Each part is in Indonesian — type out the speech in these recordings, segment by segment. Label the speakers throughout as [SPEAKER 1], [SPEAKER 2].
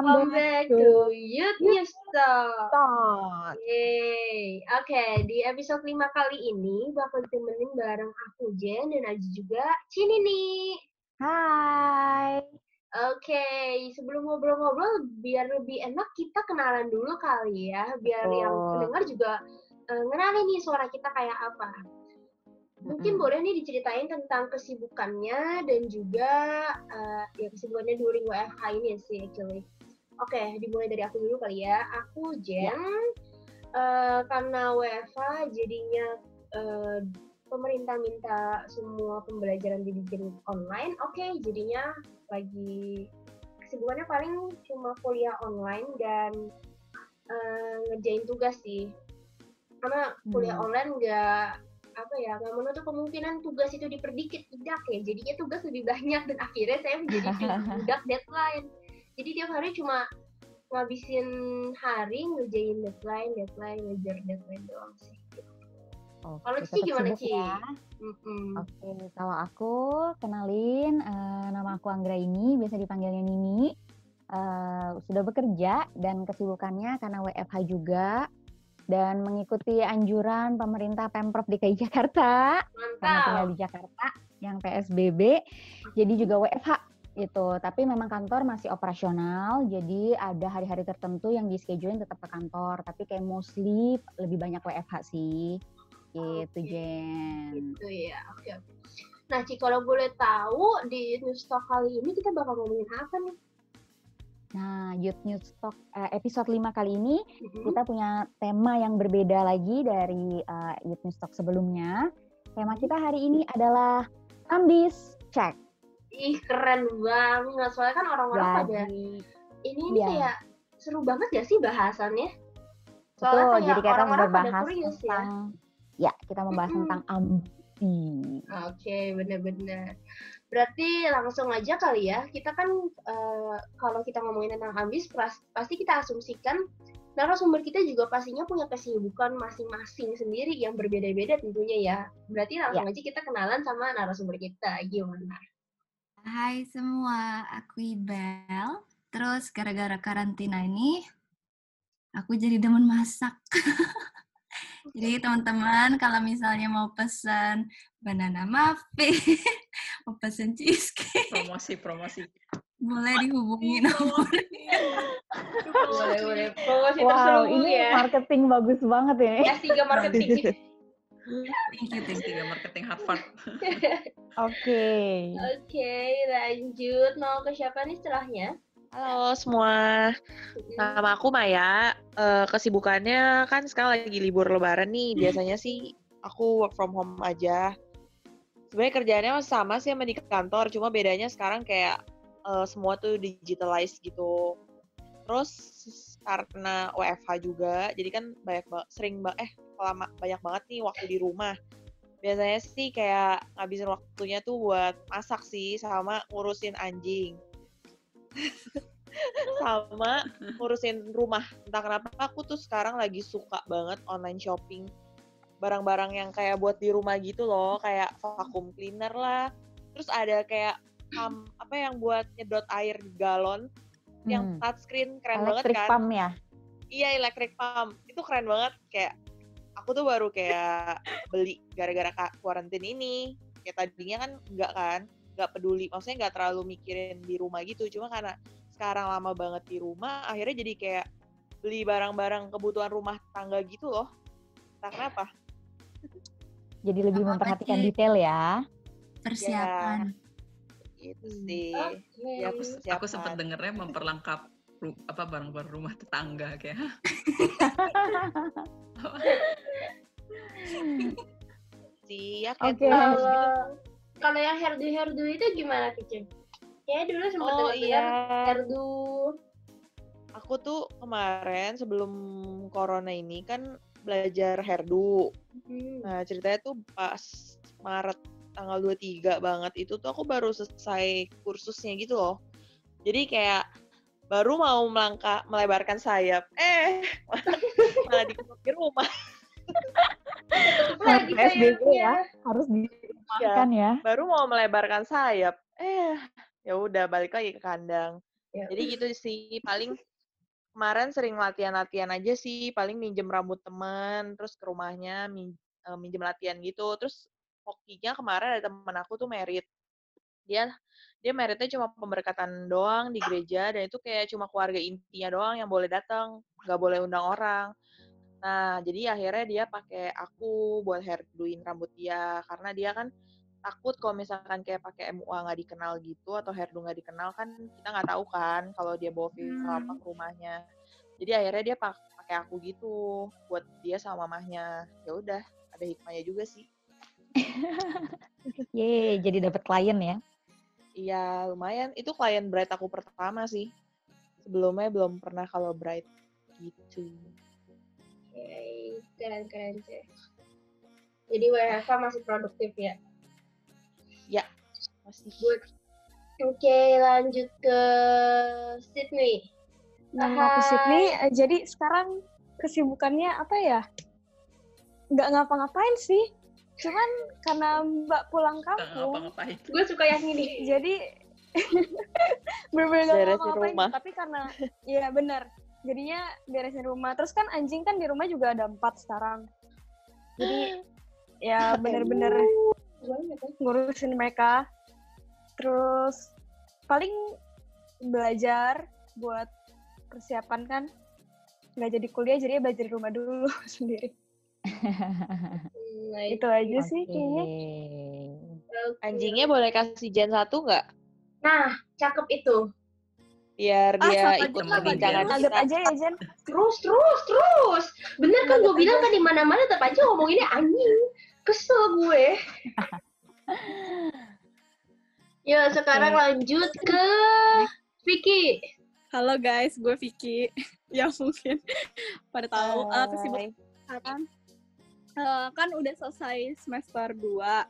[SPEAKER 1] Welcome back to Youth News Talk.
[SPEAKER 2] Talk.
[SPEAKER 1] Oke, di episode 5 kali ini bakal ditemenin bareng aku Jen dan Aji juga Cini nih.
[SPEAKER 2] Hai.
[SPEAKER 1] Oke, sebelum ngobrol-ngobrol biar lebih enak kita kenalan dulu kali ya, biar yang
[SPEAKER 2] Betul.
[SPEAKER 1] pendengar juga eh, ngenalin nih suara kita kayak apa. Mungkin
[SPEAKER 2] Mm-mm.
[SPEAKER 1] boleh nih diceritain tentang kesibukannya dan juga eh, ya kesibukannya during WFH ini sih actually. Oke, dimulai dari aku dulu kali ya. Aku Jen, eh, karena WFH jadinya eh, pemerintah minta semua pembelajaran dibikin online. Oke, jadinya lagi kesibukannya paling cuma kuliah online dan eh, ngerjain tugas sih. Karena kuliah
[SPEAKER 2] Hmm.
[SPEAKER 1] online nggak apa ya nggak menutup kemungkinan tugas itu diperdikit tidak ya jadinya tugas lebih banyak dan akhirnya saya menjadi budak deadline jadi tiap hari cuma ngabisin hari ngerjain deadline deadline ngejar deadline doang sih
[SPEAKER 2] Oke,
[SPEAKER 1] Kalau
[SPEAKER 2] tetap
[SPEAKER 1] gimana, Ci?
[SPEAKER 2] ya.
[SPEAKER 1] Mm-mm.
[SPEAKER 2] Oke, kalau aku kenalin eh, nama aku Anggra ini biasa dipanggilnya Nini. Eh, sudah bekerja dan kesibukannya karena WFH juga dan mengikuti anjuran pemerintah Pemprov DKI Jakarta karena tinggal
[SPEAKER 1] mantap
[SPEAKER 2] di Jakarta yang PSBB jadi juga WFH gitu. Tapi memang kantor masih operasional jadi ada hari-hari tertentu yang di schedulein tetap ke kantor. Tapi kayak mostly lebih banyak WFH sih. Gitu. Jen.
[SPEAKER 1] Gitu ya. Oke oke. Nah Ci kalau boleh tahu di news talk kali ini kita bakal ngomongin apa nih?
[SPEAKER 2] Nah Youth News Talk eh, episode 5 kali ini
[SPEAKER 1] Mm-mm.
[SPEAKER 2] kita punya tema yang berbeda lagi dari eh, Youth News Talk sebelumnya. Tema kita hari ini adalah ambis check
[SPEAKER 1] ih keren banget soalnya kan orang-orang pada
[SPEAKER 2] jadi
[SPEAKER 1] ini ini
[SPEAKER 2] Iya.
[SPEAKER 1] kayak seru banget gak sih bahasannya
[SPEAKER 2] Betul,
[SPEAKER 1] kayak
[SPEAKER 2] jadi kita
[SPEAKER 1] orang-orang pada
[SPEAKER 2] membahas
[SPEAKER 1] curious ya.
[SPEAKER 2] tentang ya. kita membahas
[SPEAKER 1] Mm-mm.
[SPEAKER 2] tentang ambi.
[SPEAKER 1] Oke, bener-bener. Berarti langsung aja kali ya. Kita kan eh, kalau kita ngomongin tentang ambis, pasti kita asumsikan narasumber kita juga pastinya punya kesibukan masing-masing sendiri yang berbeda-beda tentunya ya. Berarti langsung aja kita kenalan sama narasumber kita. Gimana?
[SPEAKER 3] Hai semua, aku Ibel. Terus gara-gara karantina ini, aku jadi demen masak. jadi teman-teman kalau misalnya mau pesan banana muffin, mau pesan cheesecake,
[SPEAKER 4] promosi promosi
[SPEAKER 3] boleh dihubungi nomornya.
[SPEAKER 1] boleh, boleh. Promosi
[SPEAKER 2] Wow, ini
[SPEAKER 1] ya.
[SPEAKER 2] marketing bagus banget ya.
[SPEAKER 1] S3 marketing.
[SPEAKER 3] Thank you, thank you.
[SPEAKER 4] tiga marketing Harvard
[SPEAKER 2] Oke.
[SPEAKER 1] Oke, lanjut. Mau ke siapa nih setelahnya?
[SPEAKER 5] Halo semua, nama aku Maya. Eh, kesibukannya kan sekarang lagi libur lebaran nih. Biasanya sih aku work from home aja. Sebenarnya kerjaannya masih sama sih sama di kantor, cuma bedanya sekarang kayak eh, semua tuh digitalize gitu. Terus karena WFH juga, jadi kan banyak banget, sering banget, eh lama banyak banget nih waktu di rumah. Biasanya sih kayak ngabisin waktunya tuh buat masak sih, sama ngurusin anjing sama ngurusin rumah. Entah kenapa aku tuh sekarang lagi suka banget online shopping. Barang-barang yang kayak buat di rumah gitu loh, kayak vacuum cleaner lah. Terus ada kayak um, apa yang buat nyedot air di galon yang
[SPEAKER 2] Hmm.
[SPEAKER 5] touchscreen keren
[SPEAKER 2] Electric
[SPEAKER 5] banget kan.
[SPEAKER 2] pump ya.
[SPEAKER 5] Iya, electric pump. Itu keren banget kayak aku tuh baru kayak beli gara-gara quarantine ini. Kayak tadinya kan enggak kan, nggak peduli. Maksudnya nggak terlalu mikirin di rumah gitu. Cuma karena sekarang lama banget di rumah, akhirnya jadi kayak beli barang-barang kebutuhan rumah tangga gitu loh. Entah kenapa.
[SPEAKER 2] Jadi lebih memperhatikan detail ya.
[SPEAKER 3] Persiapan.
[SPEAKER 5] Gitu
[SPEAKER 2] Hmm.
[SPEAKER 5] sih.
[SPEAKER 1] Oke.
[SPEAKER 5] Ya, aku,
[SPEAKER 4] aku sempat dengernya memperlengkap ru- apa barang-barang rumah tetangga kayak "Hah,
[SPEAKER 5] sih ya kayak
[SPEAKER 2] Oke.
[SPEAKER 5] tulis
[SPEAKER 1] Kalau
[SPEAKER 5] gitu.
[SPEAKER 1] kalau yang herdu herdu itu gimana Kicin? Kayaknya dulu sempat
[SPEAKER 5] Oh iya.
[SPEAKER 1] herdu.
[SPEAKER 5] Aku tuh kemarin sebelum corona ini kan belajar herdu.
[SPEAKER 1] Hmm.
[SPEAKER 5] Nah, ceritanya tuh pas Maret tanggal 23 banget itu tuh aku baru selesai kursusnya gitu loh. Jadi kayak baru mau melangkah melebarkan sayap. Eh, malah di rumah.
[SPEAKER 1] Lagi
[SPEAKER 2] PSBB ya, harus dirumahkan ya.
[SPEAKER 5] Baru mau melebarkan sayap. Eh, ya udah balik lagi ke kandang.
[SPEAKER 1] Ya.
[SPEAKER 5] Jadi gitu sih, paling kemarin sering latihan-latihan aja sih, paling minjem rambut temen, terus ke rumahnya min- eh, minjem latihan gitu. Terus hokinya kemarin ada temen aku tuh merit. Dia dia meritnya cuma pemberkatan doang di gereja dan itu kayak cuma keluarga intinya doang yang boleh datang, nggak boleh undang orang. Nah, jadi akhirnya dia pakai aku buat hairdoin rambut dia karena dia kan takut kalau misalkan kayak pakai MUA nggak dikenal gitu atau hairdo nggak dikenal kan kita nggak tahu kan kalau dia bawa apa
[SPEAKER 3] Hmm.
[SPEAKER 5] ke rumahnya. Jadi akhirnya dia pak- pakai aku gitu buat dia sama mamahnya. Ya udah, ada hikmahnya juga sih.
[SPEAKER 2] Yeay, jadi dapat klien ya.
[SPEAKER 5] Iya, lumayan. Itu klien bright aku pertama sih. Sebelumnya belum pernah kalau bright gitu.
[SPEAKER 1] Oke, keren keren sih. Jadi WFH masih produktif ya.
[SPEAKER 5] Masih
[SPEAKER 1] Good. Oke, lanjut ke Sydney.
[SPEAKER 6] Nah, aku
[SPEAKER 1] Hai.
[SPEAKER 6] Sydney, eh, jadi sekarang kesibukannya apa ya? Nggak ngapa-ngapain sih. Cuman karena Mbak pulang
[SPEAKER 4] Nggak
[SPEAKER 6] kampung.
[SPEAKER 1] Gue suka yang ini.
[SPEAKER 6] jadi ngapa-ngapain.
[SPEAKER 5] rumah.
[SPEAKER 6] Tapi karena, iya bener. Jadinya beresin rumah. Terus kan anjing kan di rumah juga ada empat sekarang. Jadi ya bener-bener
[SPEAKER 1] kan?
[SPEAKER 6] ngurusin mereka. Terus paling belajar buat persiapan kan nggak jadi kuliah jadi belajar di rumah dulu sendiri
[SPEAKER 1] Nah,
[SPEAKER 6] itu aja sih
[SPEAKER 2] Oke.
[SPEAKER 6] kayaknya.
[SPEAKER 5] Anjingnya boleh kasih Jen satu nggak?
[SPEAKER 1] Nah, cakep itu.
[SPEAKER 5] Biar
[SPEAKER 6] ah
[SPEAKER 5] dia ikut perbincangan
[SPEAKER 4] Jen.
[SPEAKER 6] anggap
[SPEAKER 5] kita.
[SPEAKER 6] aja ya Jen
[SPEAKER 1] Terus, terus, terus. Bener kan gue bilang kan di mana-mana tetap aja ngomonginnya anjing. Kesel gue. ya, sekarang lanjut ke Vicky.
[SPEAKER 7] Halo guys, gue Vicky. yang mungkin pada tahu eh, kesibukan Eh, kan udah selesai semester 2.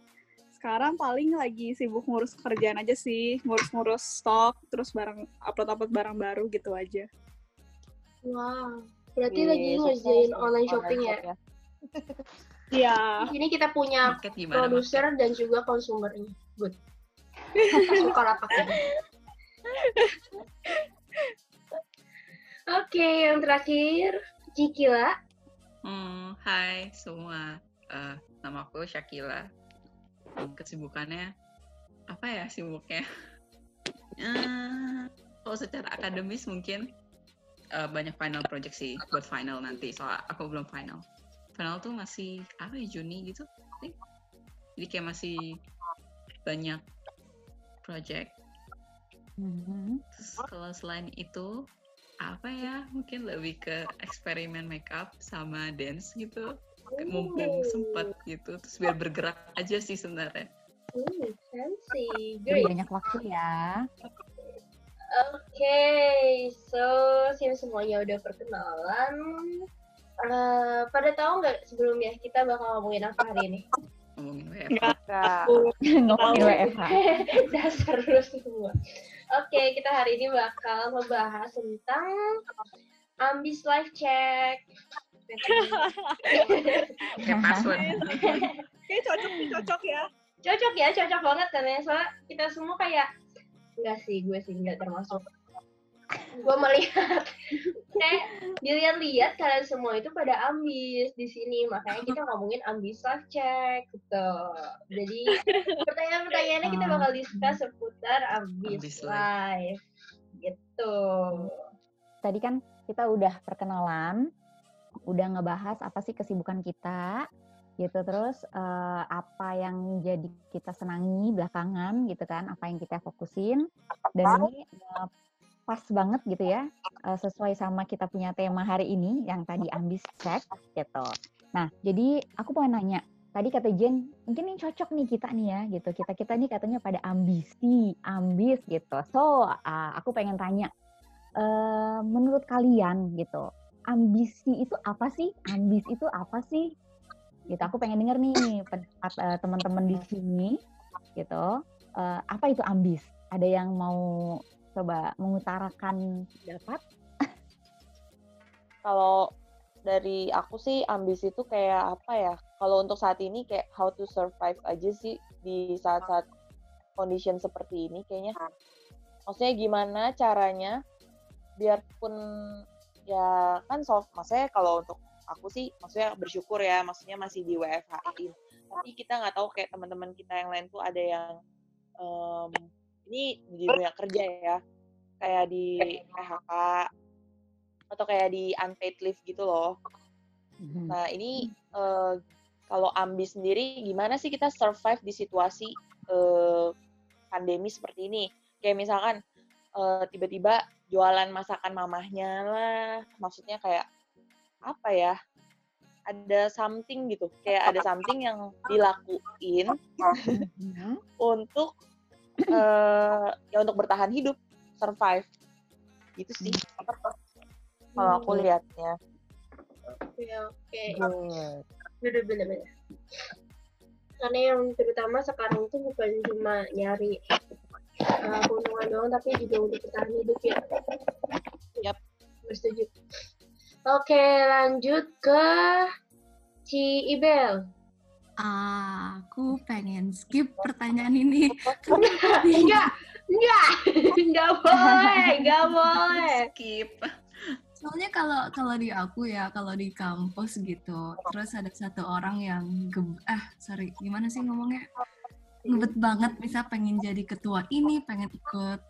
[SPEAKER 7] Sekarang paling lagi sibuk ngurus kerjaan aja sih, ngurus-ngurus stok, terus barang upload-upload barang baru gitu aja.
[SPEAKER 1] Wow. Berarti lagi
[SPEAKER 5] sukses
[SPEAKER 1] ngerjain online shopping ya.
[SPEAKER 7] Iya.
[SPEAKER 1] Di sini kita punya produser dan juga konsumernya. Good. Suka lapaknya. Oke, yang terakhir Cikila.
[SPEAKER 4] Hmm, hai semua. Eh, nama aku Shakila. Hmm, Kesibukannya apa ya sibuknya? Eh, kalau secara akademis mungkin eh, banyak final project sih buat final nanti. Soal aku belum final. Final tuh masih apa ya Juni gitu. Jadi kayak masih banyak project.
[SPEAKER 2] Mhm.
[SPEAKER 4] Terus kalau selain itu apa ya mungkin lebih ke eksperimen makeup sama dance gitu mumpung sempat gitu terus biar bergerak aja sih sebenarnya
[SPEAKER 1] Hmm, fancy.
[SPEAKER 2] Jadi
[SPEAKER 1] Great.
[SPEAKER 2] banyak waktu ya.
[SPEAKER 1] Oke, so sini semuanya udah perkenalan. Eh, pada tahu nggak sebelumnya kita bakal ngomongin apa hari ini?
[SPEAKER 4] Ngomongin WFH
[SPEAKER 5] Enggak.
[SPEAKER 2] Ngomongin WFH.
[SPEAKER 1] Dasar lu semua. Oke, kita hari ini bakal membahas tentang ambis life check.
[SPEAKER 4] kayak password
[SPEAKER 7] Kayak cocok nih, cocok ya.
[SPEAKER 1] cocok ya, cocok banget kan ya. Soalnya kita semua kayak enggak sih, gue sih enggak termasuk. Gue melihat kayak dilihat-lihat kalian semua itu pada ambis di sini, makanya kita ngomongin ambis life check gitu. Jadi pertanyaan-pertanyaannya kita bakal discuss seputar ambis,
[SPEAKER 4] Ambis
[SPEAKER 1] life. Gitu.
[SPEAKER 2] Tadi kan kita udah perkenalan, udah ngebahas apa sih kesibukan kita, gitu. Terus eh, apa yang jadi kita senangi belakangan, gitu kan? Apa yang kita fokusin. Dan ini eh, pas banget gitu ya, eh, sesuai sama kita punya tema hari ini yang tadi ambis check, gitu. Nah, jadi aku mau nanya. Tadi kata Jen, mungkin ini cocok nih kita nih ya, gitu. Kita kita nih katanya pada ambisi, ambis gitu. So, ah, aku pengen tanya, eh, menurut kalian gitu, ambisi itu apa sih? Ambis itu apa sih? Gitu. Aku pengen denger nih pendapat eh, teman-teman di sini, gitu. Apa itu ambis? Ada yang mau coba mengutarakan pendapat?
[SPEAKER 5] Kalau dari aku sih ambisi itu kayak apa ya? Kalau untuk saat ini kayak how to survive aja sih di saat-saat condition seperti ini kayaknya. maksudnya gimana caranya biarpun ya kan soft maksudnya kalau untuk aku sih maksudnya bersyukur ya maksudnya masih di WFH tapi kita nggak tahu kayak teman-teman kita yang lain tuh ada yang em, ini di dunia kerja ya kayak di PHK atau kayak di unpaid leave gitu loh
[SPEAKER 2] Mhm.
[SPEAKER 5] Nah, ini eh, kalau Ambi sendiri gimana sih kita survive di situasi eh, pandemi seperti ini? Kayak misalkan eh, tiba-tiba jualan masakan mamahnya lah, maksudnya kayak apa ya? Ada something gitu, kayak ada something yang dilakuin
[SPEAKER 2] Mhm.
[SPEAKER 5] untuk eh, ya untuk bertahan hidup, survive. Gitu sih. Kalau aku
[SPEAKER 1] Hmm.
[SPEAKER 5] lihatnya.
[SPEAKER 1] Oke, oke.
[SPEAKER 2] Good.
[SPEAKER 1] Bener, bener, bener. Karena yang terutama sekarang itu bukan cuma nyari uh, keuntungan doang, tapi juga untuk bertahan hidup ya.
[SPEAKER 5] Yap.
[SPEAKER 1] Bersetuju. Oke, lanjut ke Ci Ibel.
[SPEAKER 3] Aku pengen skip pertanyaan ini.
[SPEAKER 1] Enggak, enggak, enggak boleh, enggak boleh.
[SPEAKER 4] Skip.
[SPEAKER 3] Soalnya kalau kalau di aku ya, kalau di kampus gitu, terus ada satu orang yang ge- ah sorry gimana sih ngomongnya ngebet banget, bisa pengen jadi ketua ini, pengen ikut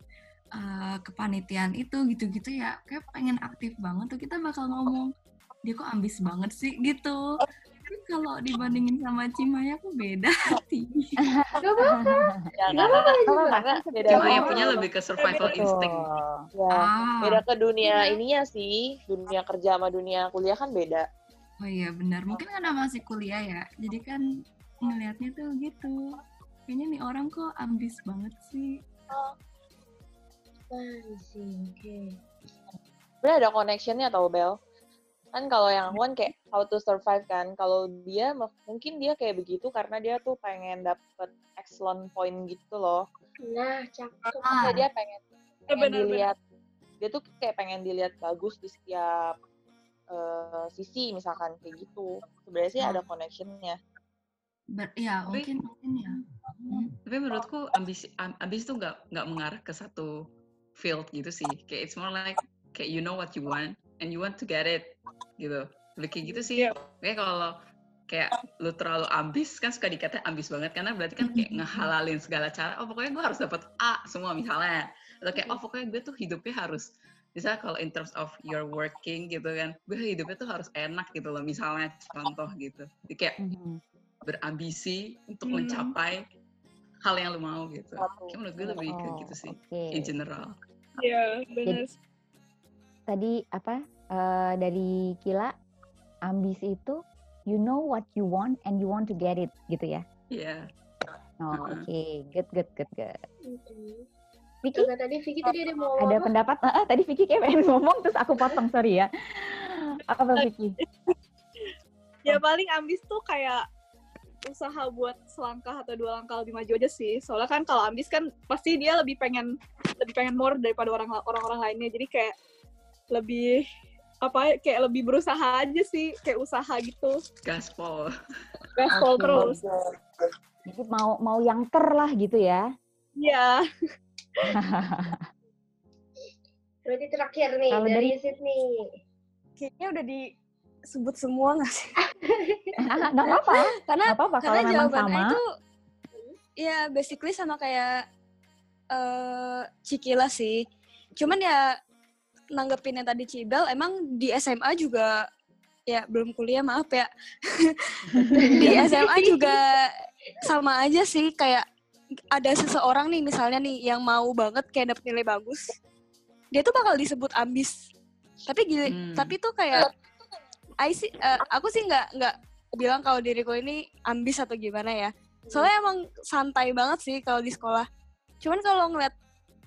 [SPEAKER 3] eh, kepanitiaan itu gitu-gitu ya, kayak pengen aktif banget tuh kita bakal ngomong dia kok ambis banget sih gitu. Tapi kalau dibandingin sama Cimaya aku beda tinggi.
[SPEAKER 1] Enggak apa-apa.
[SPEAKER 5] Ya, karena,
[SPEAKER 1] apa-apa juga.
[SPEAKER 5] karena beda
[SPEAKER 4] Cuma yang
[SPEAKER 5] sama-
[SPEAKER 4] punya lebih ke survival instinct.
[SPEAKER 5] Ya,
[SPEAKER 3] Ah,
[SPEAKER 5] beda ke dunia ininya sih, dunia kerja sama dunia kuliah kan beda.
[SPEAKER 3] oh iya benar. Mungkin karena masih kuliah ya, jadi kan ngelihatnya tuh gitu. Kayaknya nih orang kok ambis banget sih.
[SPEAKER 1] Sih, oke.
[SPEAKER 5] Sebenarnya ada connectionnya tau Bel. Kan kalau yang aku kan kayak how to survive kan. Kalau dia mungkin dia kayak begitu karena dia tuh pengen dapet excellent point gitu loh.
[SPEAKER 1] Nah, cakep.
[SPEAKER 3] Ah.
[SPEAKER 5] Dia pengen pengen
[SPEAKER 7] benar-benar.
[SPEAKER 5] dilihat dia tuh kayak pengen dilihat bagus di setiap eh, sisi misalkan kayak gitu. Sebenarnya sih
[SPEAKER 3] Ah.
[SPEAKER 5] ada connectionnya.
[SPEAKER 3] Ber- ya
[SPEAKER 4] Tapi-
[SPEAKER 3] mungkin mungkin ya. Hmm.
[SPEAKER 4] Tapi menurutku ambisi am- ambis tuh nggak nggak mengarah ke satu field gitu sih. Kayak it's more like kayak you know what you want and you want to get it gitu. Lebih kayak gitu sih.
[SPEAKER 7] Iya.
[SPEAKER 4] Kayak kalau kayak lu terlalu ambis kan suka dikata ambis banget karena berarti kan kayak ngehalalin segala cara. Oh pokoknya gue harus dapat A semua misalnya. Atau kayak oh pokoknya gue tuh hidupnya harus misalnya kalau in terms of your working gitu kan, gue hidupnya tuh harus enak gitu loh misalnya contoh gitu. Jadi kayak
[SPEAKER 2] Mhm.
[SPEAKER 4] berambisi untuk mencapai hal yang lu mau gitu. Kayak menurut gue lebih ke
[SPEAKER 2] Oh,
[SPEAKER 4] gitu sih, in general.
[SPEAKER 7] Iya, benar.
[SPEAKER 2] Tadi apa eh, dari Kila ambis itu you know what you want and you want to get it gitu ya.
[SPEAKER 4] Iya.
[SPEAKER 2] Oh,
[SPEAKER 4] Mm-mm.
[SPEAKER 2] Oke, good good good good.
[SPEAKER 1] Mhm.
[SPEAKER 2] Vicky
[SPEAKER 1] tadi Vicky tadi ada mau
[SPEAKER 2] ada
[SPEAKER 1] apa?
[SPEAKER 2] pendapat? Ah, ah, tadi Vicky kayak pengen ngomong terus aku potong sorry ya. Apa Vicky?
[SPEAKER 7] Ya paling ambis tuh kayak usaha buat selangkah atau dua langkah lebih maju aja sih. Soalnya kan kalau ambis kan pasti dia lebih pengen lebih pengen more daripada orang orang-orang lainnya. Jadi kayak lebih apa ya, kayak lebih berusaha aja sih, kayak usaha gitu.
[SPEAKER 4] Gaspol.
[SPEAKER 7] Gaspol terus.
[SPEAKER 2] Jadi mau mau yang ker lah gitu ya.
[SPEAKER 7] Iya.
[SPEAKER 1] Berarti terakhir nih
[SPEAKER 2] Kalau
[SPEAKER 1] dari
[SPEAKER 2] dari-
[SPEAKER 1] Sydney.
[SPEAKER 6] Kayaknya udah disebut semua nggak sih?
[SPEAKER 2] Nggak apa-apa.
[SPEAKER 6] Karena
[SPEAKER 2] Nggak apa-apa kalau
[SPEAKER 6] karena jawabannya
[SPEAKER 2] sama.
[SPEAKER 6] itu ya basically sama kayak eh Cikila sih. Cuman ya nanggepin yang tadi Cibel, emang di SMA juga ya belum kuliah maaf ya. di SMA juga sama aja sih kayak ada seseorang nih misalnya nih yang mau banget kayak dapet nilai bagus. Dia tuh bakal disebut ambis. Tapi gini,
[SPEAKER 4] Hmm.
[SPEAKER 6] tapi tuh kayak I sih eh, aku sih nggak nggak bilang kalau diriku ini ambis atau gimana ya. Soalnya emang santai banget sih kalau di sekolah. Cuman kalau ngeliat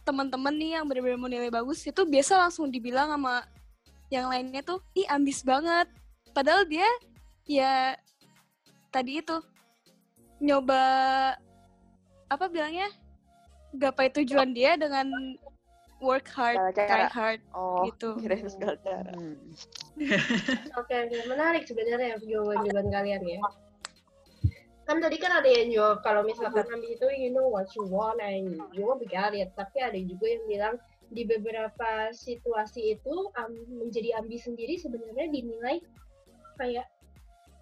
[SPEAKER 6] teman-teman nih yang bener-bener mau nilai bagus itu biasa langsung dibilang sama yang lainnya tuh, ih ambis banget. Padahal dia ya tadi itu nyoba apa bilangnya gapai tujuan dia dengan work hard,
[SPEAKER 5] cara.
[SPEAKER 6] try hard
[SPEAKER 5] Oh,
[SPEAKER 6] gitu.
[SPEAKER 5] kirain segala cara.
[SPEAKER 1] Oke, oke. menarik sebenarnya jawaban-jawaban kalian ya. Kan tadi kan ada yang jawab kalau misalkan ambis itu you know what you want and you want to get it tapi ada juga yang bilang di beberapa situasi itu am- menjadi ambis sendiri sebenarnya dinilai kayak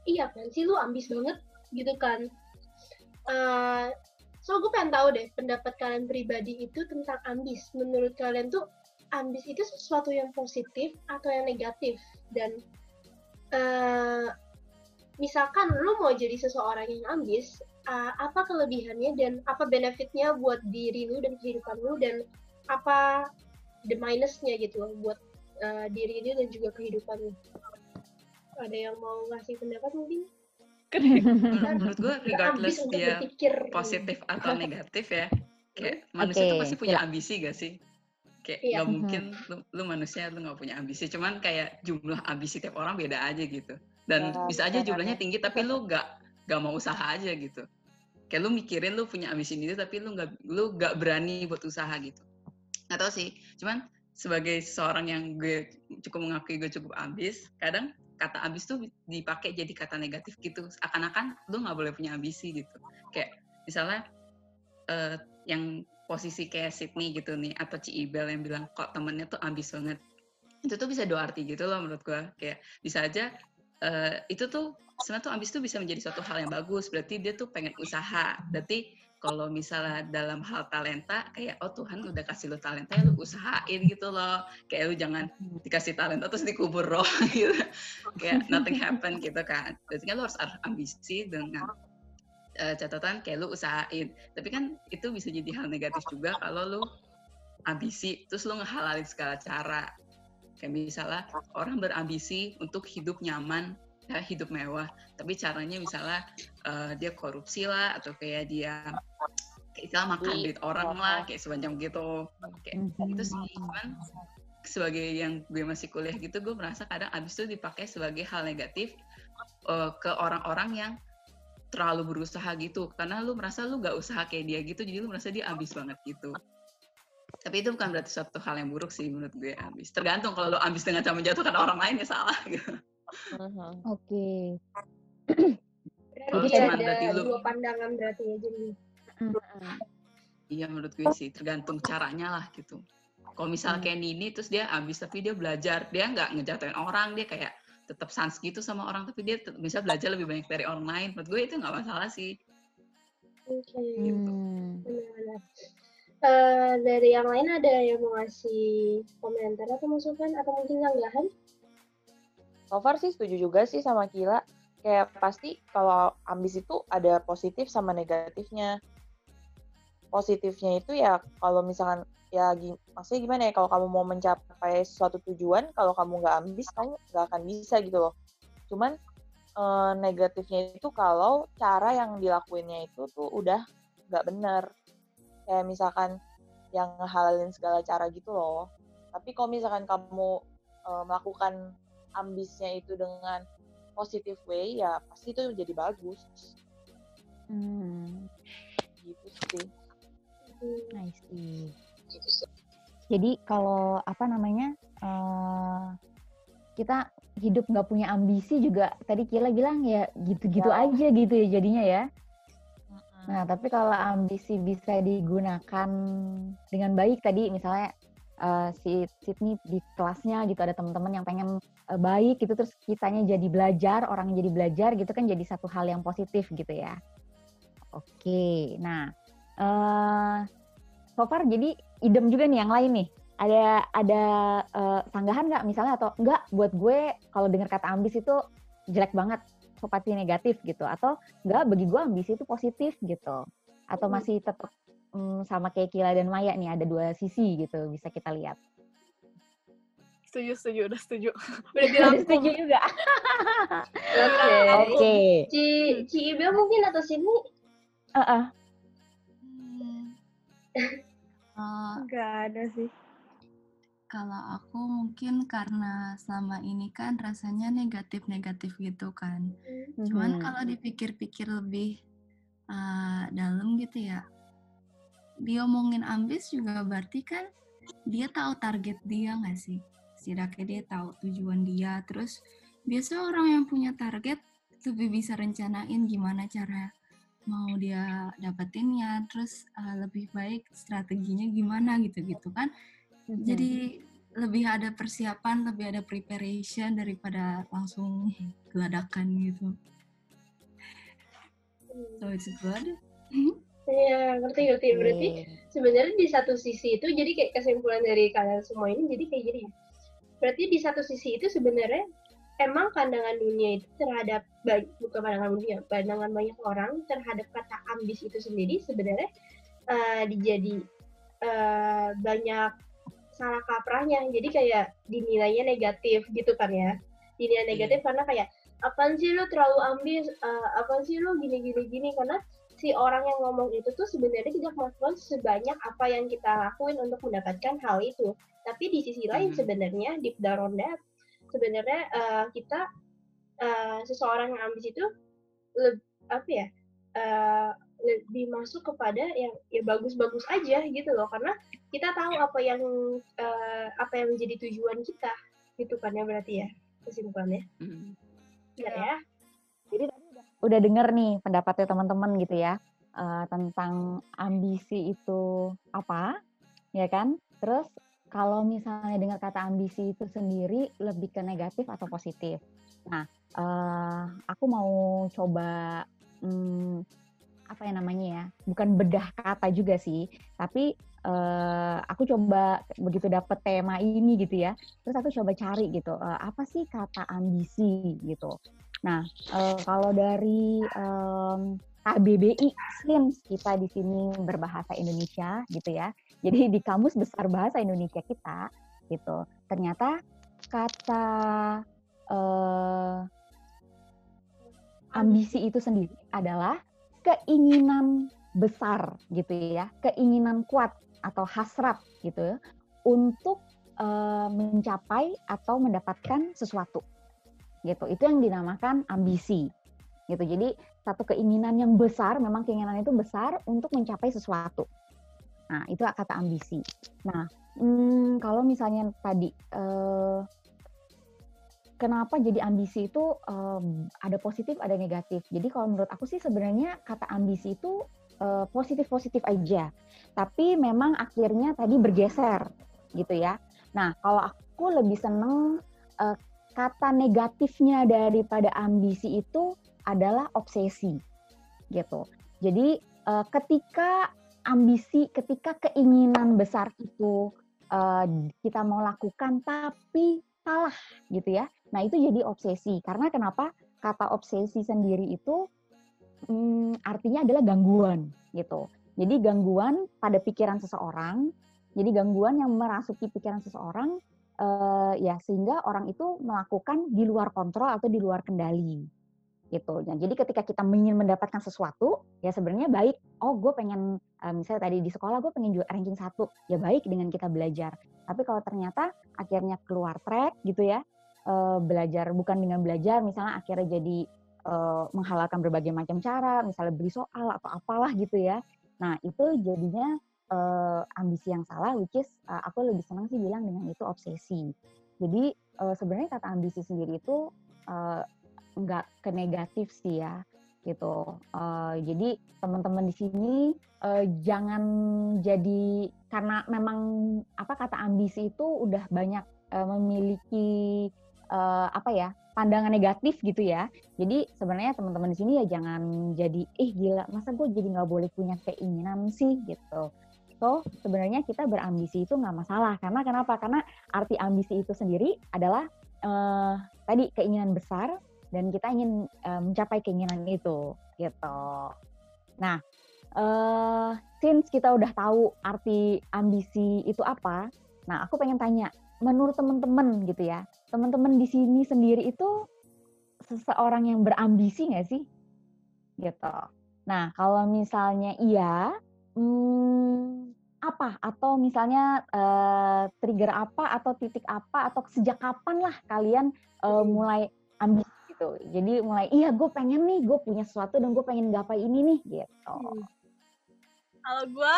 [SPEAKER 1] iya kan sih lu ambis banget? Gitu kan. Eh, so gue pengen tahu deh pendapat kalian pribadi itu tentang ambis. Menurut kalian tuh ambis itu sesuatu yang positif atau yang negatif? Dan eh misalkan lu mau jadi seseorang yang ambis, uh, apa kelebihannya dan apa benefitnya buat diri lu dan kehidupan lu dan apa the minusnya gitu loh buat uh, diri lu dan juga kehidupan lu. Ada yang mau ngasih pendapat mungkin?
[SPEAKER 4] Menurut, menurut gue regardless dia
[SPEAKER 1] berpikir.
[SPEAKER 4] positif atau negatif ya, kayak manusia tuh
[SPEAKER 2] Oke,
[SPEAKER 4] pasti punya
[SPEAKER 2] Kila.
[SPEAKER 4] ambisi gak sih? Kayak
[SPEAKER 1] Iya.
[SPEAKER 4] nggak mungkin lu, lu manusia lu nggak punya ambisi, cuman kayak jumlah ambisi tiap orang beda aja gitu. Dan
[SPEAKER 5] Ya,
[SPEAKER 4] bisa aja jumlahnya tinggi tapi lu nggak nggak mau usaha aja gitu. Kayak lu mikirin lu punya ambisi ini tapi lu nggak lu nggak berani buat usaha gitu. Nggak tahu sih, cuman sebagai seorang yang gue cukup mengakui gue cukup ambis, kadang kata ambis tuh dipakai jadi kata negatif gitu. Akan-akan lu nggak boleh punya ambisi gitu. Kayak misalnya eh, yang posisi kayak Sydney gitu nih atau Ci Ibel yang bilang kok temennya tuh ambis banget. Itu tuh bisa dua arti gitu loh menurut gue. Kayak bisa aja eh, itu tuh sebenarnya tuh ambis tuh bisa menjadi suatu hal yang bagus. Berarti dia tuh pengen usaha. Berarti kalau misalnya dalam hal talenta kayak oh Tuhan udah kasih lu talenta ya lu usahain gitu loh. Kayak lu jangan dikasih talenta terus dikubur roh gitu. Kayak nothing happen gitu kan. Berarti kan lu harus ambisi dengan eh, catatan kayak lu usahain. Tapi kan itu bisa jadi hal negatif juga kalau lu ambisi terus lu ngehalalin segala cara kayak misalnya orang berambisi untuk hidup nyaman ya hidup mewah. Tapi caranya misalnya eh, dia korupsi lah atau kayak dia kayak istilah makan duit orang lah kayak sepanjang gitu. Kayak
[SPEAKER 2] Mhm.
[SPEAKER 4] itu sih. Cuman sebagai yang gue masih kuliah gitu gue merasa kadang abis itu dipakai sebagai hal negatif eh, ke orang-orang yang terlalu berusaha gitu. Karena lu merasa lu gak usaha kayak dia gitu jadi lu merasa dia ambis banget gitu tapi itu bukan berarti suatu hal yang buruk sih menurut gue ambis tergantung kalau lu ambis dengan cara menjatuhkan orang lain ya salah gitu
[SPEAKER 5] Mhm.
[SPEAKER 2] Oke.
[SPEAKER 1] Berarti
[SPEAKER 2] Jadi
[SPEAKER 1] ada
[SPEAKER 4] berarti lu-
[SPEAKER 1] dua pandangan berarti ya jadi.
[SPEAKER 4] iya menurut gue sih tergantung caranya lah gitu kalau misalnya kayak Nini terus dia ambis tapi dia belajar dia nggak ngejatuhin orang dia kayak tetap sans gitu sama orang tapi dia tetap bisa belajar lebih banyak dari orang lain menurut gue itu nggak masalah sih
[SPEAKER 1] Oke.
[SPEAKER 2] Hmm.
[SPEAKER 1] Eh, dari yang lain ada yang mau ngasih komentar atau masukan atau mungkin tanggapan?
[SPEAKER 5] So far sih setuju juga sih sama Kila. Kayak pasti kalau ambis itu ada positif sama negatifnya. Positifnya itu ya kalau misalkan ya maksudnya gimana ya kalau kamu mau mencapai suatu tujuan kalau kamu nggak ambis kamu nggak akan bisa gitu loh. Cuman eh, negatifnya itu kalau cara yang dilakuinnya itu tuh udah nggak benar. Kayak misalkan yang ngehalalin segala cara gitu loh. Tapi kalau misalkan kamu eh, melakukan ambisnya itu dengan positive way ya pasti itu jadi bagus
[SPEAKER 2] Hmm.
[SPEAKER 5] gitu sih
[SPEAKER 2] I see. Jadi kalau apa namanya eh, kita hidup nggak punya ambisi juga tadi Kila bilang ya gitu-gitu
[SPEAKER 5] Ya.
[SPEAKER 2] aja gitu ya jadinya ya. Nah tapi kalau ambisi bisa digunakan dengan baik tadi misalnya eh, si Sydney di kelasnya gitu ada teman-teman yang pengen eh, baik gitu terus kitanya jadi belajar orang jadi belajar gitu kan jadi satu hal yang positif gitu ya. Oke, nah eh so far jadi idem juga nih yang lain nih. Ada ada eh, sanggahan nggak misalnya atau enggak buat gue kalau dengar kata ambis itu jelek banget, sopati negatif gitu atau enggak bagi gue ambisi itu positif gitu. Atau masih tetap mm, sama kayak Kila dan Maya nih ada dua sisi gitu bisa kita lihat.
[SPEAKER 7] Setuju, setuju, udah setuju. Udah dirangkum.
[SPEAKER 2] Setuju juga.
[SPEAKER 1] Oke.
[SPEAKER 2] Oke.
[SPEAKER 1] Ci, Ci Ibel mungkin atau sini.
[SPEAKER 3] Hmm. Eh,
[SPEAKER 7] Gak ada sih.
[SPEAKER 3] Kalau aku mungkin karena selama ini kan rasanya negatif-negatif gitu kan. Cuman
[SPEAKER 2] Mhm.
[SPEAKER 3] kalau dipikir-pikir lebih uh, dalam gitu ya, diomongin ambis juga berarti kan dia tahu target dia nggak sih? Setidaknya dia tahu tujuan dia. Terus biasa orang yang punya target lebih bisa rencanain gimana cara mau dia dapetinnya terus uh, lebih baik strateginya gimana gitu-gitu kan Jadi lebih ada persiapan lebih ada preparation daripada langsung geladakan gitu so it's good
[SPEAKER 1] Iya, ngerti ngerti. Berarti
[SPEAKER 2] Oke.
[SPEAKER 1] sebenarnya di satu sisi itu jadi kayak kesimpulan dari kalian semua ini jadi kayak gini ya. Berarti di satu sisi itu sebenarnya emang pandangan dunia itu terhadap bukan pandangan dunia, pandangan banyak orang terhadap kata ambis itu sendiri sebenarnya eh, dijadi eh, banyak salah kaprahnya. Jadi kayak dinilainya negatif gitu kan ya. Dinilai negatif karena kayak apaan sih lu terlalu ambis, eh, apaan sih lu gini gini gini karena si orang yang ngomong itu tuh sebenarnya tidak melakukan sebanyak apa yang kita lakuin untuk mendapatkan hal itu. Tapi di sisi lain
[SPEAKER 4] Mhm.
[SPEAKER 1] sebenarnya on that, sebenarnya eh, kita eh, seseorang yang ambis itu leb- apa ya eh, lebih masuk kepada yang ya bagus-bagus aja gitu loh karena kita tahu apa yang eh, apa yang menjadi tujuan kita gitu kan ya berarti ya kesimpulannya
[SPEAKER 4] Hmm.
[SPEAKER 1] Benar ya
[SPEAKER 2] Jadi tadi udah, udah denger nih pendapatnya teman-teman gitu ya eh, tentang ambisi itu apa, ya kan? Terus kalau misalnya dengar kata ambisi itu sendiri lebih ke negatif atau positif. Nah, eh, aku mau coba hmm, apa ya namanya ya? Bukan bedah kata juga sih, tapi eh, aku coba begitu dapet tema ini gitu ya. Terus aku coba cari gitu, eh, apa sih kata ambisi gitu. Nah, eh, kalau dari em, KBBI SLIMS kita di sini berbahasa Indonesia gitu ya. Jadi di kamus besar bahasa Indonesia kita gitu. Ternyata kata eh, ambisi itu sendiri adalah keinginan besar gitu ya, keinginan kuat atau hasrat gitu ya, untuk eh, mencapai atau mendapatkan sesuatu gitu. Itu yang dinamakan ambisi. Gitu. Jadi satu keinginan yang besar, memang keinginan itu besar untuk mencapai sesuatu. Nah, itu kata ambisi. Nah, hmm, kalau misalnya tadi eh, kenapa jadi ambisi itu eh, ada positif, ada negatif. Jadi kalau menurut aku sih sebenarnya kata ambisi itu eh, positif-positif aja. Tapi memang akhirnya tadi bergeser gitu ya. Nah, kalau aku lebih seneng eh, kata negatifnya daripada ambisi itu adalah obsesi gitu. Jadi eh, ketika ambisi, ketika keinginan besar itu kita mau lakukan tapi salah gitu ya. Nah, itu jadi obsesi. Karena kenapa? Kata obsesi sendiri itu hmm, artinya adalah gangguan gitu. Jadi gangguan pada pikiran seseorang. Jadi gangguan yang merasuki pikiran seseorang eh, ya sehingga orang itu melakukan di luar kontrol atau di luar kendali gitu. Nah, jadi ketika kita ingin mendapatkan sesuatu, ya sebenarnya baik. Oh, gue pengen eh, misalnya tadi di sekolah gue pengen juara ranking satu, ya baik dengan kita belajar. Tapi kalau ternyata akhirnya keluar track gitu ya, eh, belajar bukan dengan belajar, misalnya akhirnya jadi eh, menghalalkan berbagai macam cara, misalnya beli soal atau apalah gitu ya. Nah itu jadinya ambisi yang salah, which is aku lebih senang sih bilang dengan itu obsesi. Jadi sebenarnya kata ambisi sendiri itu nggak ke negatif sih ya gitu. Eh, jadi teman-teman di sini eh, jangan jadi karena memang apa kata ambisi itu udah banyak eh, memiliki eh, apa ya pandangan negatif gitu ya. Jadi sebenarnya teman-teman di sini ya jangan jadi ih gila masa gue jadi nggak boleh punya keinginan sih gitu. So sebenarnya kita berambisi itu nggak masalah karena kenapa? Karena arti ambisi itu sendiri adalah eh, tadi keinginan besar dan kita ingin eh, mencapai keinginan itu gitu. Nah, eh since kita udah tahu arti ambisi itu apa, nah aku pengen tanya, menurut teman-teman gitu ya, teman-teman di sini sendiri itu seseorang yang berambisi nggak sih? Gitu. Nah, kalau misalnya iya, hmm, apa? Atau misalnya eh, trigger apa atau titik apa atau sejak kapan lah kalian eh, mulai ambisi gitu? Jadi mulai iya gue pengen nih, gue punya sesuatu dan gue pengen gapai ini nih gitu.
[SPEAKER 7] Kalau gue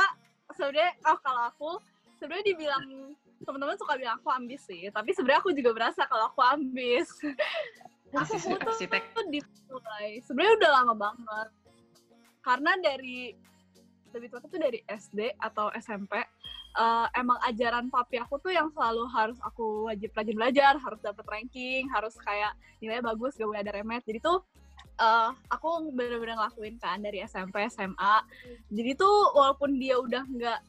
[SPEAKER 7] sebenarnya oh kalau aku sebenarnya dibilang teman-teman suka bilang aku ambis sih, tapi sebenarnya aku juga berasa kalau aku ambis.
[SPEAKER 4] Arsitek,
[SPEAKER 7] aku tuh
[SPEAKER 4] arsitek.
[SPEAKER 7] tuh dimulai sebenarnya udah lama banget. karena dari lebih tepatnya tuh dari SD atau SMP eh, emang ajaran papi aku tuh yang selalu harus aku wajib rajin belajar harus dapat ranking harus kayak nilainya bagus gak boleh ada remet. Jadi tuh eh, aku bener-bener ngelakuin kan dari SMP SMA jadi tuh walaupun dia udah nggak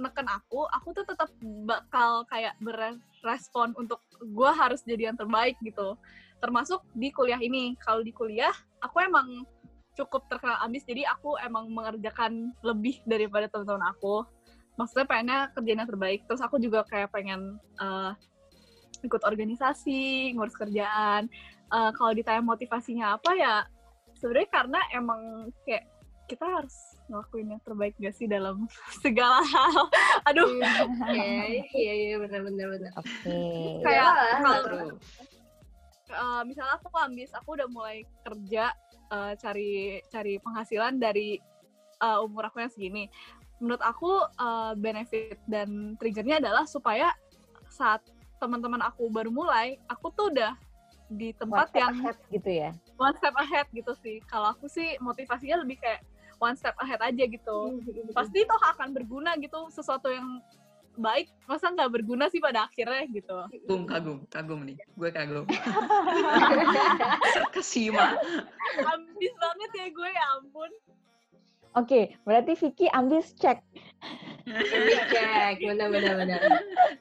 [SPEAKER 7] neken aku aku tuh tetap bakal kayak berespon untuk gue harus jadi yang terbaik gitu. Termasuk di kuliah ini. Kalau di kuliah aku emang cukup terkenal ambis. Jadi aku emang mengerjakan lebih daripada teman-teman aku maksudnya pengennya kerjaan yang terbaik terus aku juga kayak pengen eh, ikut organisasi ngurus kerjaan Eh, kalau ditanya motivasinya apa ya sebenarnya karena emang kayak kita harus ngelakuin yang terbaik gak sih dalam segala hal aduh
[SPEAKER 1] Iya, iya, iya, benar, benar, benar.
[SPEAKER 2] Oke.
[SPEAKER 7] kayak
[SPEAKER 1] Iyalah.
[SPEAKER 7] kalau eh, misalnya aku ambis aku udah mulai kerja eh, cari cari penghasilan dari eh, umur aku yang segini menurut aku eh, benefit dan triggernya adalah supaya saat teman-teman aku baru mulai aku tuh udah di tempat
[SPEAKER 2] One step
[SPEAKER 7] yang
[SPEAKER 2] ahead gitu ya.
[SPEAKER 7] one step ahead gitu sih kalau aku sih motivasinya lebih kayak one step ahead aja gitu pasti toh akan berguna gitu sesuatu yang baik masa nggak berguna sih pada akhirnya gitu
[SPEAKER 4] Kagum, kagum, kagum nih. Gue kagum. Terkesima.
[SPEAKER 7] ambis banget ya gue ya ampun
[SPEAKER 2] Oke, berarti Vicky ambis cek.
[SPEAKER 1] Iya, cek, benar, benar, benar.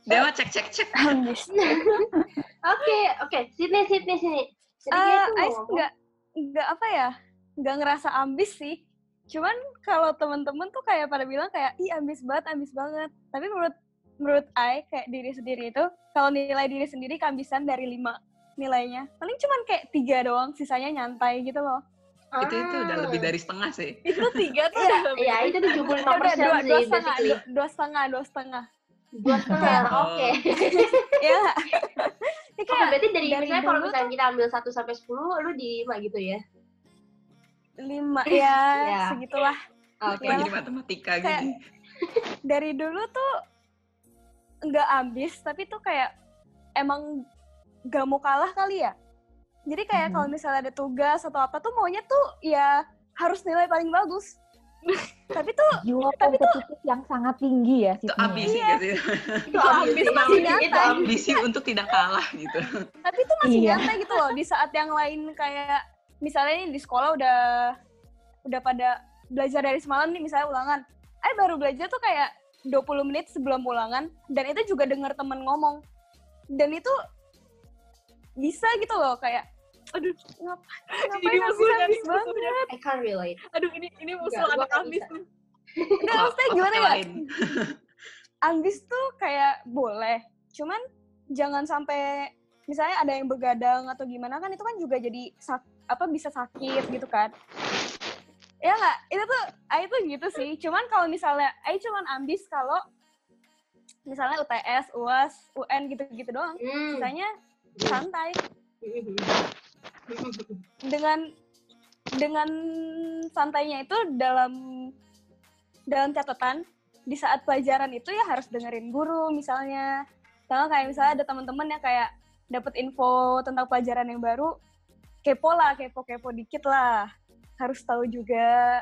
[SPEAKER 4] Dia mah cek, cek, cek.
[SPEAKER 6] Ambis.
[SPEAKER 1] Oke, oke, sini, sini, sini. Tuh
[SPEAKER 6] Ais nggak nggak apa ya nggak ngerasa ambis sih cuman kalau temen-temen tuh kayak pada bilang kayak ih ambis banget ambis banget tapi menurut menurut Ai kayak diri sendiri itu kalau nilai diri sendiri keambisan dari lima nilainya paling cuman kayak tiga doang sisanya nyantai gitu loh
[SPEAKER 4] Itu itu udah lebih dari setengah sih.
[SPEAKER 7] itu tiga tuh
[SPEAKER 6] Iya,
[SPEAKER 7] udah lebih
[SPEAKER 1] Iya, itu 75
[SPEAKER 6] Ya udah
[SPEAKER 1] persen
[SPEAKER 6] dua,
[SPEAKER 1] sih,
[SPEAKER 6] dua setengah dua, dua setengah dua setengah
[SPEAKER 1] Dua setengah,
[SPEAKER 4] Oh.
[SPEAKER 1] oke.
[SPEAKER 6] ya ini
[SPEAKER 1] Oke,
[SPEAKER 6] kayak
[SPEAKER 1] berarti dari,
[SPEAKER 6] dari
[SPEAKER 1] misalnya kalau
[SPEAKER 6] dulu
[SPEAKER 1] misalnya kita ambil 1 sampai 10, lu di 5 gitu ya?
[SPEAKER 6] lima ya
[SPEAKER 1] Iya.
[SPEAKER 6] segitulah
[SPEAKER 1] Oke.
[SPEAKER 4] Kayak
[SPEAKER 6] Iyalah.
[SPEAKER 4] jadi matematika
[SPEAKER 6] Kayak-
[SPEAKER 4] gini.
[SPEAKER 6] dari dulu tuh nggak ambis tapi tuh kayak emang gak mau kalah kali ya jadi kayak
[SPEAKER 2] Mhm.
[SPEAKER 6] kalau misalnya ada tugas atau apa tuh maunya tuh ya harus nilai paling bagus tapi tuh
[SPEAKER 2] Jiwa
[SPEAKER 6] Tapi tuh-
[SPEAKER 2] yang sangat tinggi ya
[SPEAKER 4] Itu
[SPEAKER 2] Sydney.
[SPEAKER 4] ambisi
[SPEAKER 6] Iya.
[SPEAKER 4] sih?
[SPEAKER 1] Itu ambisi,
[SPEAKER 6] Itu masih
[SPEAKER 1] itu
[SPEAKER 6] nyantai.
[SPEAKER 4] ambisi untuk tidak kalah gitu.
[SPEAKER 6] tapi tuh masih
[SPEAKER 2] Iya.
[SPEAKER 6] nyantai gitu loh di saat yang lain kayak misalnya nih di sekolah udah udah pada belajar dari semalam nih misalnya ulangan eh baru belajar tuh kayak 20 menit sebelum ulangan dan itu juga denger temen ngomong dan itu bisa gitu loh kayak aduh ngap ngapain
[SPEAKER 7] Ini
[SPEAKER 6] habis habis
[SPEAKER 7] nih,
[SPEAKER 6] banget.
[SPEAKER 1] I can't relate.
[SPEAKER 7] aduh ini ini musuh
[SPEAKER 1] Enggak,
[SPEAKER 7] anak
[SPEAKER 1] nggak
[SPEAKER 7] ambis nih
[SPEAKER 6] Enggak, maksudnya gimana ya? ambis tuh kayak boleh cuman jangan sampai misalnya ada yang begadang atau gimana kan itu kan juga jadi sak, apa bisa sakit gitu kan. Ya nggak? Itu tuh Ai tuh gitu sih. Cuman kalau misalnya Ai cuman ambis kalau misalnya UTS UAS UN gitu-gitu doang
[SPEAKER 1] Hmm.
[SPEAKER 6] sisanya santai dengan dengan santainya itu dalam dalam catatan di saat pelajaran itu ya harus dengerin guru misalnya. Sama kayak misalnya ada teman-teman yang kayak dapat info tentang pelajaran yang baru kepo lah kepo kepo dikit lah. Harus tahu juga.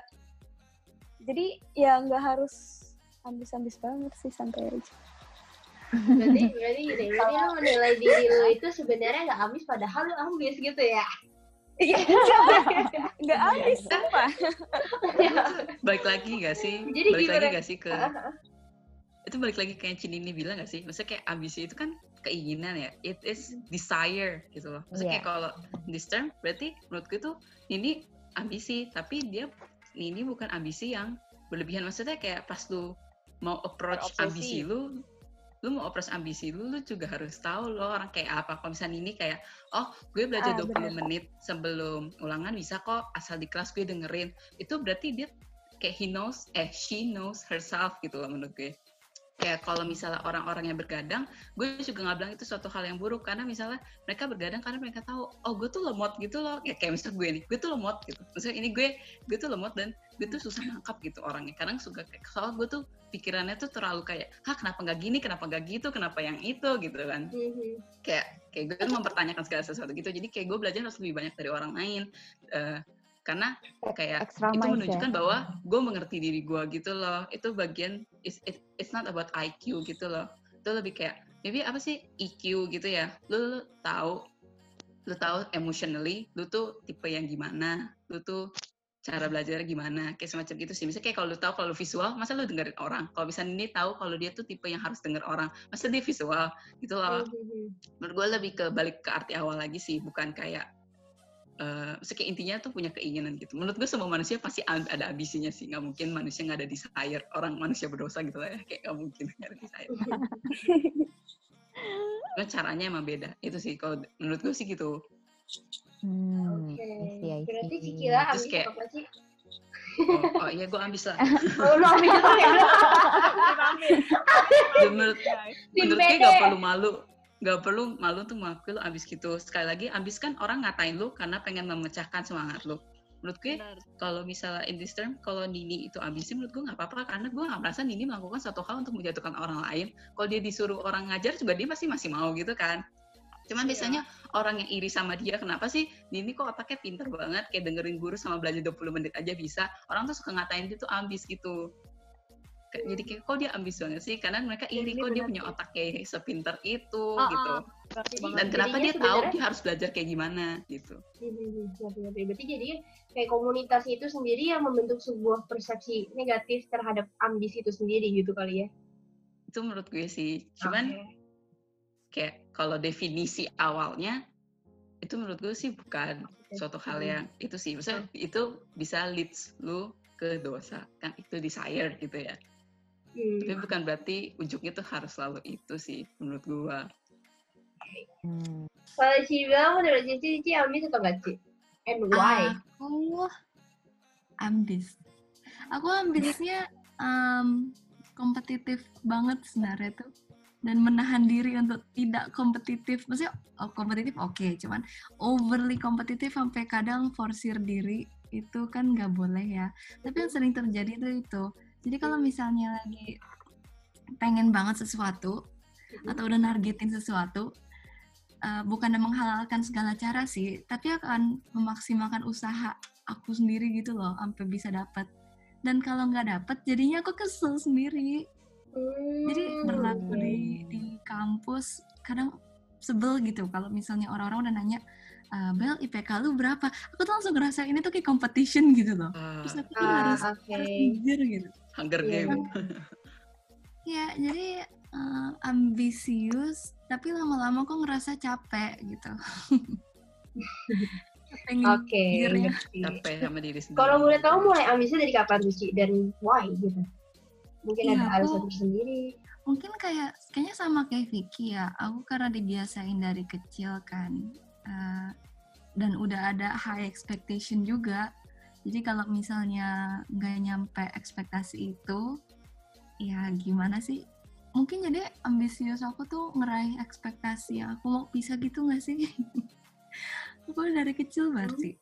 [SPEAKER 6] Jadi ya nggak harus ambis-ambis banget sih santai aja
[SPEAKER 1] berarti berarti gini, berarti lu menilai diri lu itu sebenarnya nggak ambis padahal lu ambis gitu ya?
[SPEAKER 6] Iya, nggak ambis sumpah
[SPEAKER 4] Balik lagi gak sih?
[SPEAKER 1] Jadi
[SPEAKER 4] balik lagi
[SPEAKER 1] gimana?
[SPEAKER 4] gak sih ke itu balik lagi kayak Cindy bilang gak sih? Maksudnya kayak ambisi itu kan keinginan ya. It is desire gitu loh. Maksudnya
[SPEAKER 2] Iya.
[SPEAKER 4] kayak kalau this term berarti menurutku itu ini ambisi, tapi dia ini bukan ambisi yang berlebihan. Maksudnya kayak pas lu mau approach
[SPEAKER 5] Berobsesi.
[SPEAKER 4] ambisi lu, lu mau approach ambisi lu, lu juga harus tahu lo orang kayak apa. Kalau misalnya ini kayak, oh gue belajar
[SPEAKER 6] Ah,
[SPEAKER 4] 20
[SPEAKER 6] bener.
[SPEAKER 4] menit sebelum ulangan bisa kok asal di kelas gue dengerin. Itu berarti dia kayak he knows, eh she knows herself gitu loh menurut gue. Kayak kalau misalnya orang-orang yang bergadang, gue juga nggak bilang itu suatu hal yang buruk karena misalnya mereka bergadang karena mereka tahu, oh gue tuh lemot gitu loh, ya kayak misalnya gue nih, gue tuh lemot gitu. Maksudnya ini gue, gue tuh lemot dan gue tuh susah nangkap gitu orangnya. Kadang suka kayak, soalnya gue tuh pikirannya tuh terlalu kayak, hah kenapa nggak gini, kenapa nggak gitu, kenapa yang itu gitu kan
[SPEAKER 1] Mhm.
[SPEAKER 4] kayak kayak gue tuh mempertanyakan segala sesuatu gitu jadi kayak gue belajar harus lebih banyak dari orang lain Eh, karena kayak
[SPEAKER 2] Extra
[SPEAKER 4] itu
[SPEAKER 2] miles ya.
[SPEAKER 4] menunjukkan bahwa gue mengerti diri gue gitu loh. Itu bagian it's, it, it's not about IQ gitu loh. Itu lebih kayak maybe apa sih EQ gitu ya? Lu, lu tahu lu tahu emotionally lu tuh tipe yang gimana? Lu tuh cara belajar gimana? Kayak semacam gitu sih. Misalnya kayak kalau lu tahu kalau lu visual masa lu dengerin orang? Kalau misalnya ini tahu kalau dia tuh tipe yang harus denger orang masa dia visual gitu loh.
[SPEAKER 1] Mhm.
[SPEAKER 4] menurut gue lebih ke balik ke arti awal lagi sih bukan kayak eh maksudnya kayak intinya tuh punya keinginan gitu menurut gue semua manusia pasti ad- ada ambisinya sih nggak mungkin manusia nggak ada desire orang manusia berdosa gitu lah ya kayak nggak mungkin nggak ada desire Cuma caranya emang beda itu sih kalau menurut gue sih gitu
[SPEAKER 2] Hmm,
[SPEAKER 1] Oke.
[SPEAKER 2] I
[SPEAKER 1] Berarti. Cikila
[SPEAKER 4] Terus
[SPEAKER 1] ambis
[SPEAKER 4] kayak-
[SPEAKER 1] apa sih?
[SPEAKER 4] oh, oh iya gue ambis lah
[SPEAKER 1] Oh, lu ambis itu ya?
[SPEAKER 4] Menurut menurut gue gak perlu malu gak perlu malu tuh mengakui lu ambis gitu. Sekali lagi ambis kan orang ngatain lu karena pengen memecahkan semangat lu. Menurut gue kalau misalnya in this term kalau Nini itu ambisi menurut gue nggak apa-apa. Karena gue nggak merasa Nini melakukan suatu hal untuk menjatuhkan orang lain. Kalau dia disuruh orang ngajar juga dia pasti masih mau gitu kan. Cuman
[SPEAKER 7] Iya.
[SPEAKER 4] biasanya orang yang iri sama dia kenapa sih Nini kok otaknya pinter banget? Kayak dengerin guru sama belajar 20 menit aja bisa. Orang tuh suka ngatain dia tuh ambis gitu jadi kayak kok dia ambis banget sih karena mereka
[SPEAKER 1] Iya,
[SPEAKER 4] iri
[SPEAKER 1] ini
[SPEAKER 4] kok dia punya otak kayak sepinter itu
[SPEAKER 1] Oh,
[SPEAKER 4] gitu
[SPEAKER 1] oh. Jadi-
[SPEAKER 4] dan kenapa
[SPEAKER 1] jadinya
[SPEAKER 4] dia tahu dia harus belajar kayak gimana gitu
[SPEAKER 1] ngerti, ngerti. Berarti jadi kayak komunitas itu sendiri yang membentuk sebuah persepsi negatif terhadap ambis itu sendiri gitu kali ya.
[SPEAKER 4] itu menurut gue sih cuman
[SPEAKER 1] Oke.
[SPEAKER 4] kayak kalau definisi awalnya itu menurut gue sih bukan
[SPEAKER 1] Oke.
[SPEAKER 4] suatu hal
[SPEAKER 1] Hmm.
[SPEAKER 4] yang itu sih maksudnya itu bisa leads lu ke dosa kan itu desire gitu ya
[SPEAKER 1] Hmm.
[SPEAKER 4] tapi bukan berarti ujungnya tuh harus selalu itu sih menurut gua
[SPEAKER 2] Hmm.
[SPEAKER 1] Kalau Ci bilang menurut Cici, Cici ambis atau enggak Ci? And why?
[SPEAKER 3] Aku ambis. Aku ambisnya um, kompetitif banget sebenarnya tuh dan menahan diri untuk tidak kompetitif. Maksudnya oh, kompetitif oke, cuman overly kompetitif sampai kadang forsir diri itu kan nggak boleh ya. Tapi yang sering terjadi itu itu. Jadi kalau misalnya lagi pengen banget sesuatu atau udah nargetin sesuatu, uh, bukan menghalalkan segala cara sih, tapi akan memaksimalkan usaha aku sendiri gitu loh, sampai bisa dapat. Dan kalau nggak dapat, jadinya aku kesel sendiri. Jadi
[SPEAKER 1] Hmm.
[SPEAKER 3] berlaku di di kampus kadang sebel gitu kalau misalnya orang-orang udah nanya, "Eh, Bel IPK lu berapa? Aku tuh langsung ngerasa ini tuh kayak competition gitu loh.
[SPEAKER 4] Ah,
[SPEAKER 3] Terus aku tuh
[SPEAKER 1] Ah,
[SPEAKER 3] harus
[SPEAKER 1] oke.
[SPEAKER 3] harus jujur gitu.
[SPEAKER 4] Hunger
[SPEAKER 1] Iya.
[SPEAKER 4] Game
[SPEAKER 3] Ya, jadi eh, ambisius, tapi lama-lama kok ngerasa capek gitu.
[SPEAKER 1] Oke. ngerti.
[SPEAKER 4] capek sama diri sendiri
[SPEAKER 1] Kalau boleh tahu mulai ambisnya dari kapan Ci? Dan why gitu? Mungkin
[SPEAKER 3] Iya,
[SPEAKER 1] ada
[SPEAKER 3] aku-
[SPEAKER 1] alasan tersendiri.
[SPEAKER 3] Mungkin kayak kayaknya sama kayak Vicky ya. Aku karena dibiasain dari kecil kan. eh, dan udah ada high expectation juga. Jadi kalau misalnya nggak nyampe ekspektasi itu, ya gimana sih? Mungkin jadi ambisius aku tuh ngeraih ekspektasi yang aku mau bisa gitu nggak sih? aku dari kecil berarti.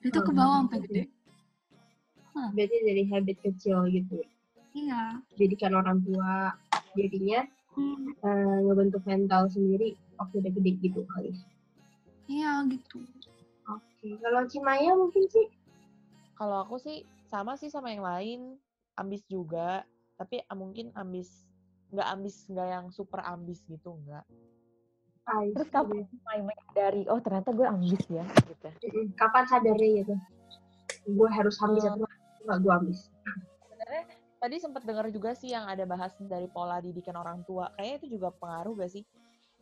[SPEAKER 3] Itu ke bawah sampai gede.
[SPEAKER 1] Berarti dari habit kecil gitu.
[SPEAKER 3] Iya.
[SPEAKER 1] Jadikan orang tua jadinya
[SPEAKER 3] Hmm,
[SPEAKER 1] eh, ngebentuk mental sendiri waktu udah gede gitu kali.
[SPEAKER 3] Iya gitu.
[SPEAKER 1] Oke. Kalau Cimaya mungkin sih
[SPEAKER 5] Kalau aku sih sama sih sama yang lain, ambis juga, tapi ah, mungkin ambis nggak ambis nggak yang super ambis gitu nggak.
[SPEAKER 2] Terus kapan mulai menyadari, oh ternyata gue ambis ya, gitu.
[SPEAKER 1] Kapan sadarnya gitu? Gue harus ambis
[SPEAKER 5] Eh,
[SPEAKER 1] atau nggak gue ambis?
[SPEAKER 5] Sebenarnya tadi sempat dengar juga sih yang ada bahas dari pola didikan orang tua. Kayaknya itu juga pengaruh gak sih?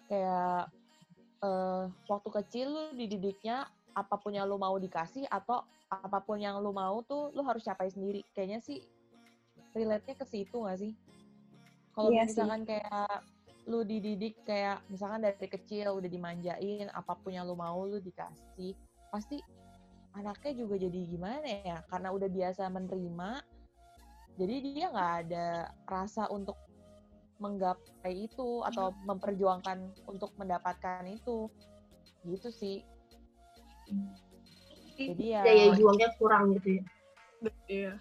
[SPEAKER 5] Kayak eh, waktu kecil lu dididiknya apa pun yang lu mau dikasih atau apa pun yang lu mau tuh lu harus capai sendiri. Kayaknya sih relate-nya ke situ gak sih? Kalau
[SPEAKER 7] Iya sih.
[SPEAKER 5] misalkan kayak lu dididik kayak misalkan dari kecil udah dimanjain apa pun yang lu mau lu dikasih pasti anaknya juga jadi gimana ya karena udah biasa menerima jadi dia nggak ada rasa untuk menggapai itu atau memperjuangkan untuk mendapatkan itu gitu sih jadi ya
[SPEAKER 1] Daya juangnya kurang gitu ya.
[SPEAKER 7] Iya.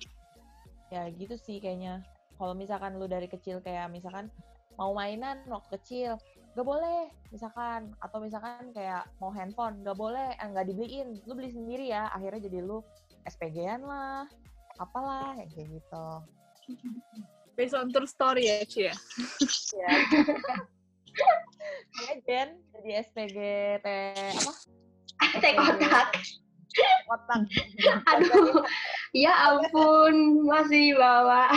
[SPEAKER 5] ya gitu sih kayaknya kalau misalkan lu dari kecil kayak misalkan mau mainan waktu kecil nggak boleh misalkan atau misalkan kayak mau handphone nggak boleh eh, nggak dibeliin lu beli sendiri ya akhirnya jadi lu SPG-an lah apalah ya kayak gitu
[SPEAKER 7] Based on true story ya, Ci ya?
[SPEAKER 5] ya ya Jen jadi SPG apa
[SPEAKER 1] Teh kotak.
[SPEAKER 5] kotak
[SPEAKER 1] Aduh, ya ampun, masih bawa.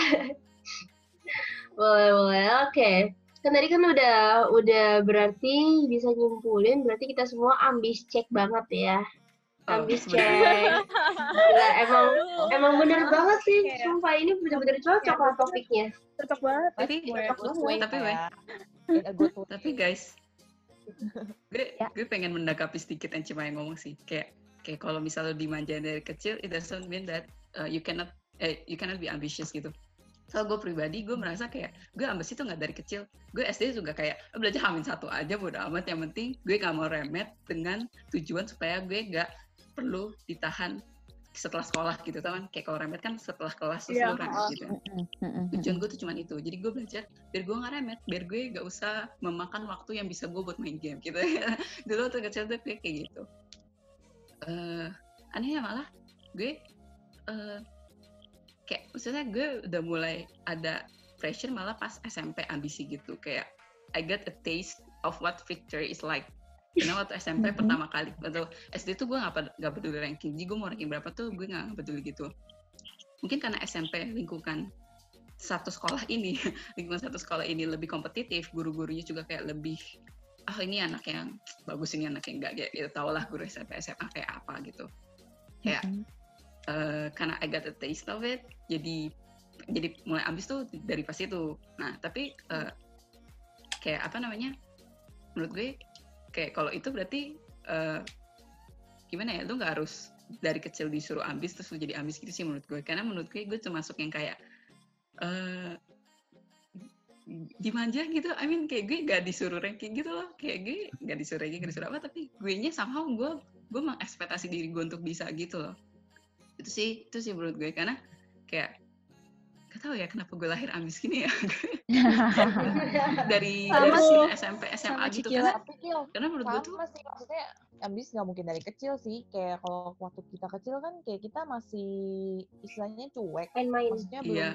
[SPEAKER 1] boleh, boleh. Oke. Kan tadi kan udah udah berarti bisa nyimpulin berarti kita semua ambis cek banget ya.
[SPEAKER 4] Oh,
[SPEAKER 1] Ambis cek. Gila, emang emang bener banget sih.
[SPEAKER 7] Kayak-
[SPEAKER 1] Sumpah ini bener-bener cocok lah topiknya.
[SPEAKER 7] Cocok banget.
[SPEAKER 4] Tapi
[SPEAKER 5] way
[SPEAKER 4] Tapi, tapi guys gue
[SPEAKER 2] Ya.
[SPEAKER 4] gue pengen mendakapi sedikit yang Cima yang ngomong sih. Kayak kayak kalau misalnya dimanjain dari kecil it doesn't mean that uh, you cannot eh, you cannot be ambitious gitu. So gue pribadi gue merasa kayak gue ambisi tuh nggak dari kecil. Gue SD juga kayak "Ah, belajar hamin satu aja bodo amat. Yang penting gue gak mau remet dengan tujuan supaya gue gak perlu ditahan setelah sekolah gitu tau kan? Kayak kalau remet kan setelah kelas terus
[SPEAKER 7] Iya.
[SPEAKER 4] lu remet gitu. Tujuan gue tuh cuma itu. Jadi gue belajar biar gue nggak remet biar gue gak usah memakan waktu yang bisa gue buat main game gitu. Dulu tuh kecil tuh kayak gitu. Eh anehnya malah gue eh kayak maksudnya gue udah mulai ada pressure malah pas SMP ambisi gitu. Kayak I got a taste of what victory is like karena waktu SMP
[SPEAKER 2] Mhm.
[SPEAKER 4] pertama kali atau SD tuh gue nggak nggak peduli ranking. Jadi gue mau ranking berapa tuh gue nggak peduli gitu. Mungkin karena SMP lingkungan satu sekolah ini lingkungan satu sekolah ini lebih kompetitif guru-gurunya juga kayak lebih ah ini anak yang bagus ini anak yang enggak kayak gitu. Tau lah guru SMP SMA kayak apa gitu. Kayak
[SPEAKER 2] mm.
[SPEAKER 4] eh, karena I got a taste of it jadi jadi mulai ambis tuh dari pas itu. Nah tapi eh, kayak apa namanya menurut gue kayak kalau itu berarti eh, gimana ya lu nggak harus dari kecil disuruh ambis terus lu jadi ambis gitu sih menurut gue. Karena menurut gue gue termasuk yang kayak eh dimanja gitu, I mean kayak gue gak disuruh ranking gitu loh, kayak gue gak disuruh ranking, gak disuruh apa, tapi gue nya somehow gue gue mengekspektasi diri gue untuk bisa gitu loh. Itu sih, itu sih menurut gue. Karena kayak gak tau ya kenapa gue lahir ambis gini ya. Dari
[SPEAKER 7] Sama
[SPEAKER 4] dari
[SPEAKER 7] sih.
[SPEAKER 4] SMP SMA
[SPEAKER 6] Sama
[SPEAKER 4] gitu kan. Karena menurut gue tuh
[SPEAKER 5] sih. Maksudnya ambis nggak mungkin dari kecil sih. Kayak kalau waktu kita kecil kan kayak kita masih istilahnya cuek.
[SPEAKER 1] Main-main.
[SPEAKER 5] maksudnya belum
[SPEAKER 4] iya.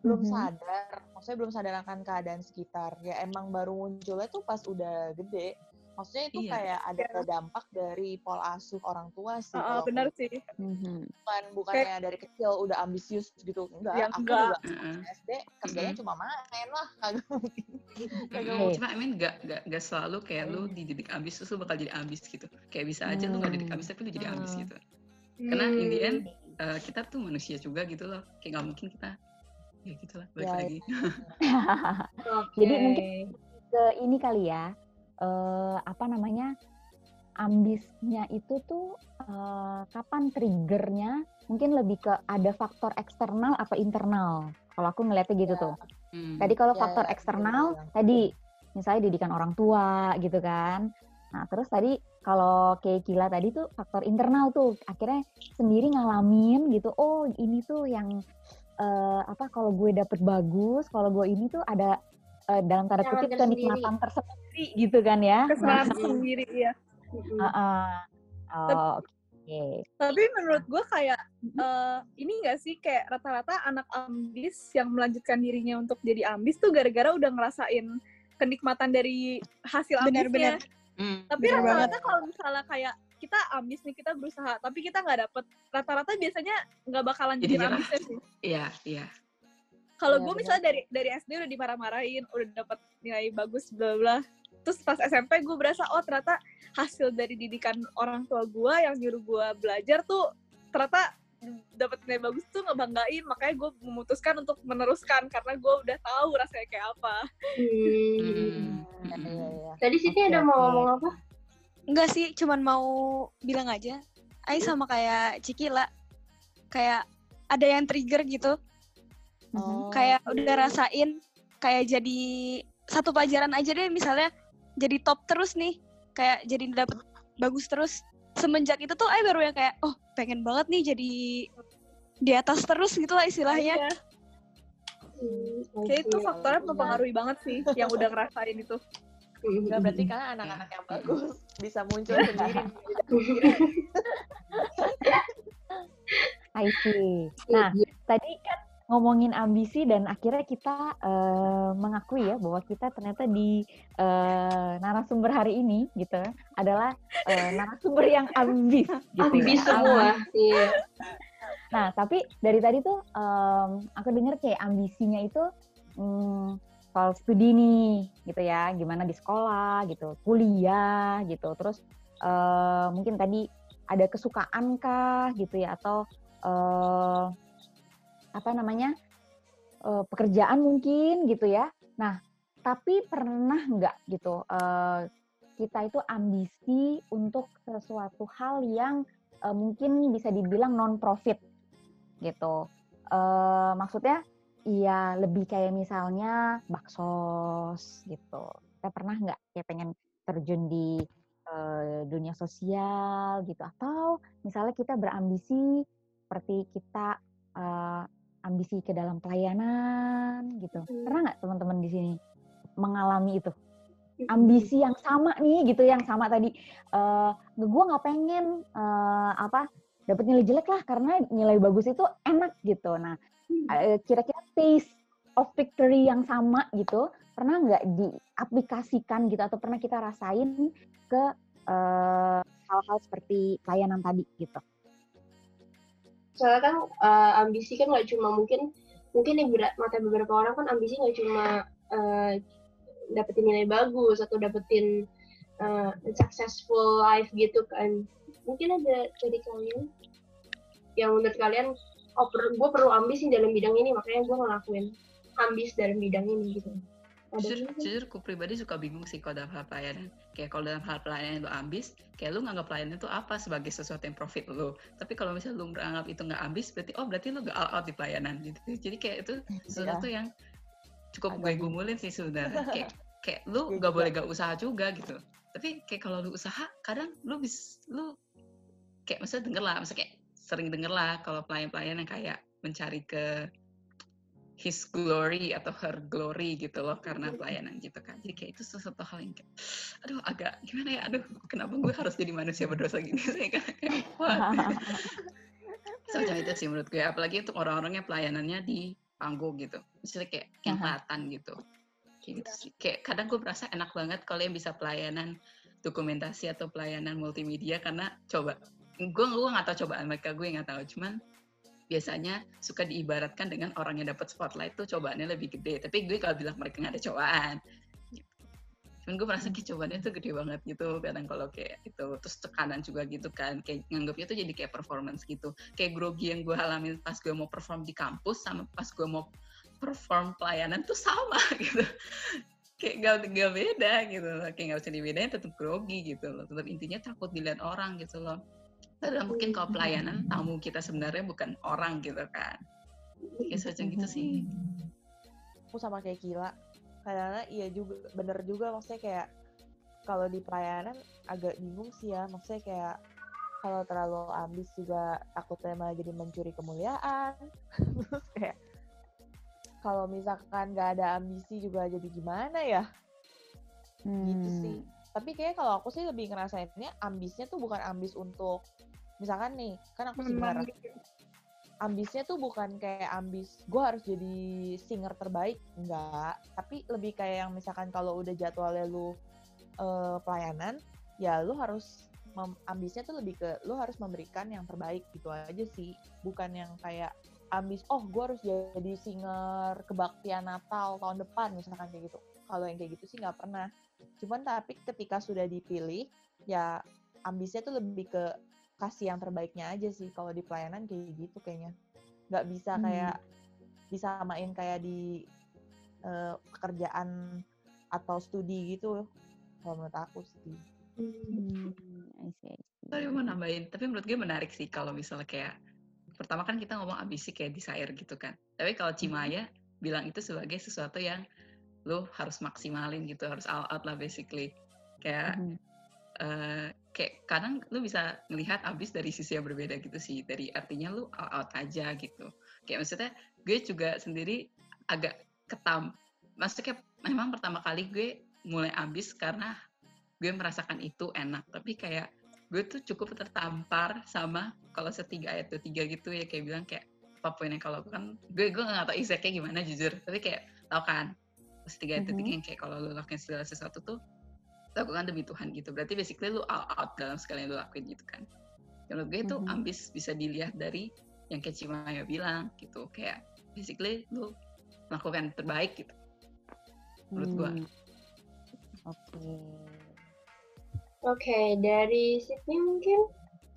[SPEAKER 5] belum
[SPEAKER 2] Mhm.
[SPEAKER 5] sadar. Maksudnya belum sadar akan keadaan sekitar. Ya emang baru munculnya tuh pas udah gede maksudnya itu
[SPEAKER 4] Iya.
[SPEAKER 5] kayak ada dampak dari pola asuh orang tua sih
[SPEAKER 7] ah,
[SPEAKER 5] kalau
[SPEAKER 7] benar sih.
[SPEAKER 2] Mhm.
[SPEAKER 5] bukan bukannya dari kecil udah ambisius gitu enggak
[SPEAKER 7] Ya,
[SPEAKER 5] aku
[SPEAKER 7] enggak.
[SPEAKER 5] juga
[SPEAKER 4] Heeh.
[SPEAKER 5] SD kerjanya cuma main lah kagak mungkin mungkin
[SPEAKER 4] Cuma I mean gak, gak, gak selalu kayak lu dididik ambis terus lu bakal jadi ambis gitu. Kayak bisa aja lu gak didik
[SPEAKER 2] Hmm.
[SPEAKER 4] ambis tapi lu jadi ambis
[SPEAKER 5] Hmm.
[SPEAKER 4] gitu. Karena in the end
[SPEAKER 1] Hmm.
[SPEAKER 4] eh, kita tuh manusia juga gitu loh. Kayak gak mungkin kita ya gitu lah balik
[SPEAKER 5] Ya,
[SPEAKER 4] lagi.
[SPEAKER 1] Oke.
[SPEAKER 2] Jadi mungkin ke ini kali ya, eh, apa namanya, ambisnya itu tuh eh, kapan triggernya? Mungkin lebih ke ada faktor eksternal apa internal? Kalau aku ngeliatnya gitu
[SPEAKER 5] Ya.
[SPEAKER 2] tuh.
[SPEAKER 4] Hmm.
[SPEAKER 2] Tadi kalau
[SPEAKER 5] Ya,
[SPEAKER 2] faktor
[SPEAKER 5] ya,
[SPEAKER 2] eksternal,
[SPEAKER 5] bener-bener.
[SPEAKER 2] tadi misalnya didikan orang tua gitu kan. Nah terus tadi kalau kayak Kila tadi tuh faktor internal tuh akhirnya sendiri ngalamin gitu. Oh ini tuh yang eh, apa kalau gue dapet bagus, kalau gue ini tuh ada eh, dalam tanda kutip kenikmatan tersendiri gitu kan ya.
[SPEAKER 7] Kesenangan sendiri ya.
[SPEAKER 1] Mm-mm.
[SPEAKER 2] Heeh. Oh, oke.
[SPEAKER 7] Tapi menurut gue kayak eh, ini gak sih kayak rata-rata anak ambis yang melanjutkan dirinya untuk jadi ambis tuh gara-gara udah ngerasain kenikmatan dari hasil ambisnya.
[SPEAKER 6] Benar-benar.
[SPEAKER 4] Hmm.
[SPEAKER 7] Tapi
[SPEAKER 6] Bener
[SPEAKER 7] rata-rata kalau misalnya kayak kita ambis nih kita berusaha, tapi kita nggak dapet rata-rata biasanya nggak bakalan
[SPEAKER 4] Jadi
[SPEAKER 7] ambisnya sih.
[SPEAKER 4] Iya, iya.
[SPEAKER 7] Kalau
[SPEAKER 5] Iya,
[SPEAKER 7] gue misalnya dari dari SD udah dimarah-marahin, udah dapet nilai bagus, bla bla. Terus pas SMP gue berasa oh ternyata hasil dari didikan orang tua gue yang nyuruh gue belajar tuh ternyata dapat nilai bagus tuh ngebanggain makanya gue memutuskan untuk meneruskan karena gue udah tahu rasanya kayak apa
[SPEAKER 1] Hmm.
[SPEAKER 4] Hmm.
[SPEAKER 5] Iya, iya.
[SPEAKER 1] Tadi Siti
[SPEAKER 2] Oke,
[SPEAKER 1] ada mau ngomong apa?
[SPEAKER 6] Enggak sih, cuman mau bilang aja. Ai sama kayak Cikila. Kayak ada yang trigger gitu.
[SPEAKER 2] Mhm.
[SPEAKER 5] Oh,
[SPEAKER 6] Kayak udah rasain kayak jadi satu pelajaran aja deh misalnya jadi top terus nih. Kayak jadi dapet bagus terus. Semenjak itu tuh Ai baru yang kayak oh pengen banget nih jadi di atas terus gitu lah istilahnya.
[SPEAKER 7] Iya.
[SPEAKER 1] Hmm,
[SPEAKER 7] kayak itu
[SPEAKER 1] oke.
[SPEAKER 7] faktornya mempengaruhi banget sih yang udah ngerasain itu
[SPEAKER 5] Nggak berarti karena anak-anak yang bagus bisa muncul sendiri.
[SPEAKER 2] I see. Nah, tadi kan ngomongin ambisi dan akhirnya kita uh, mengakui ya bahwa kita ternyata di uh, narasumber hari ini gitu adalah uh, narasumber yang ambis gitu
[SPEAKER 1] ambis
[SPEAKER 2] ya.
[SPEAKER 1] semua iya
[SPEAKER 2] nah tapi dari tadi tuh um, aku dengar kayak ambisinya itu um, soal studi nih gitu ya gimana di sekolah gitu kuliah gitu terus uh, mungkin tadi ada kesukaan kah gitu ya atau uh, apa namanya uh, pekerjaan mungkin gitu ya. Nah, tapi pernah nggak gitu uh, kita itu ambisi untuk sesuatu hal yang uh, mungkin bisa dibilang non profit gitu. Uh, maksudnya iya lebih kayak misalnya baksos gitu. Kita pernah nggak kayak pengen terjun di dunia sosial gitu atau misalnya kita berambisi seperti kita uh, ambisi ke dalam pelayanan gitu. Hmm. Pernah nggak teman-teman di sini mengalami itu? Ambisi yang sama nih gitu, yang sama tadi. Uh, eh, gue nggak pengen uh, apa dapat nilai jelek lah karena nilai bagus itu enak gitu. Nah, uh, kira-kira taste of victory yang sama gitu pernah nggak diaplikasikan gitu atau pernah kita rasain ke hal-hal uh, seperti pelayanan tadi gitu?
[SPEAKER 1] Soalnya kan uh, ambisi kan nggak cuma mungkin mungkin di mata beberapa orang kan ambisi nggak cuma uh, dapetin nilai bagus atau dapetin uh, successful life gitu kan. Mungkin ada dari kalian yang menurut kalian oh per, gue perlu ambisi dalam bidang ini makanya gue ngelakuin ambis dalam bidang ini gitu
[SPEAKER 4] jujur, jujur aku pribadi suka bingung sih kalau dalam hal pelayanan. Kayak kalau dalam hal pelayanan itu ambis kayak lu nganggap pelayanan itu apa sebagai sesuatu yang profit lu. Tapi kalau misalnya lu menganggap itu nggak ambis berarti oh berarti lu gak all out di pelayanan gitu. Jadi kayak itu iya. sesuatu ya. yang cukup gue gumulin sih sebenarnya. Kayak kayak lu nggak boleh gak usaha juga gitu. Tapi kayak kalau lu usaha kadang lu bis lu kayak maksudnya denger lah maksudnya kayak sering denger lah kalau pelayan-pelayan yang kayak mencari ke his glory atau her glory gitu loh karena pelayanan gitu kan. Jadi kayak itu sesuatu hal yang kayak aduh agak gimana ya? Aduh kenapa gue harus jadi manusia berdosa gini saya kayak wah semacam itu sih menurut gue. Apalagi untuk orang-orang yang pelayanannya di panggung gitu. Misalnya kayak yang kelihatan gitu. Kayak gitu sih. Kayak kadang gue merasa enak banget kalau yang bisa pelayanan dokumentasi atau pelayanan multimedia karena coba gue gue nggak tahu cobaan mereka gue nggak tahu. Cuman biasanya suka diibaratkan dengan orang yang dapat spotlight tuh cobaannya lebih gede. Tapi gue kalau bilang mereka nggak ada cobaan, cuman gue merasa kayak cobaannya tuh gede banget gitu. Kadang kalau kayak itu terus tekanan juga gitu kan. Kayak nganggapnya tuh jadi kayak performance gitu. Kayak grogi yang gue alamin pas gue mau perform di kampus sama pas gue mau perform pelayanan tuh sama gitu. Kayak gak, gak beda gitu. Loh kayak gak bisa dibedain tetap grogi gitu loh. Tetap intinya takut dilihat orang gitu loh karena mungkin kalau pelayanan tamu kita sebenarnya bukan orang gitu kan. Ya semacam gitu sih.
[SPEAKER 5] Aku sama kayak gila. Karena iya juga bener juga maksudnya kayak kalau di pelayanan agak bingung sih ya. Maksudnya kayak kalau terlalu ambis juga takutnya malah jadi mencuri kemuliaan. Terus kayak kalau misalkan nggak ada ambisi juga jadi gimana ya? Hmm. Gitu sih. Tapi kayak kalau aku sih lebih ngerasainnya ambisnya tuh bukan ambis untuk misalkan nih kan aku singer gitu. ambisnya tuh bukan kayak ambis gue harus jadi singer terbaik enggak. Tapi lebih kayak yang misalkan kalau udah jadwalnya lu uh, pelayanan ya lu harus ambisnya tuh lebih ke lu harus memberikan yang terbaik gitu aja sih. Bukan yang kayak ambis oh gue harus jadi singer kebaktian Natal tahun depan misalkan kayak gitu. Kalau yang kayak gitu sih nggak pernah. Cuman tapi ketika sudah dipilih ya ambisnya tuh lebih ke kasih yang terbaiknya aja sih kalau di pelayanan kayak gitu kayaknya nggak bisa hmm. kayak disamain kayak di uh, pekerjaan atau studi gitu kalau menurut aku sih. Hmm.
[SPEAKER 4] Sorry mau nambahin, tapi menurut gue menarik sih kalau misalnya kayak pertama kan kita ngomong ambisi kayak desire gitu kan. Tapi kalau hmm. Cimaya hmm. bilang itu sebagai sesuatu yang lo harus maksimalin gitu, harus all out lah basically. Kayak hmm. uh, kayak kadang lu bisa melihat abis dari sisi yang berbeda gitu sih. Dari artinya lu all out aja gitu. Kayak maksudnya gue juga sendiri agak ketam. Maksudnya memang pertama kali gue mulai ambis karena gue merasakan itu enak. Tapi kayak gue tuh cukup tertampar sama kalau setiga ayat tuh tiga gitu ya. Kayak bilang kayak apa poinnya kalau kan gue gue nggak tahu exactnya gimana jujur. Tapi kayak tau kan setiga ayat tuh tiga yang kayak kalau lu lakukan segala sesuatu tuh lakukan demi Tuhan gitu berarti basically lu all out dalam segala yang lu lakuin gitu kan Dan menurut gue itu
[SPEAKER 2] Mhm.
[SPEAKER 4] ambis bisa dilihat dari yang kayak Cimaya bilang gitu kayak basically lu melakukan yang terbaik gitu menurut gua.
[SPEAKER 2] Hmm. Oke.
[SPEAKER 1] Oke, dari Sydney mungkin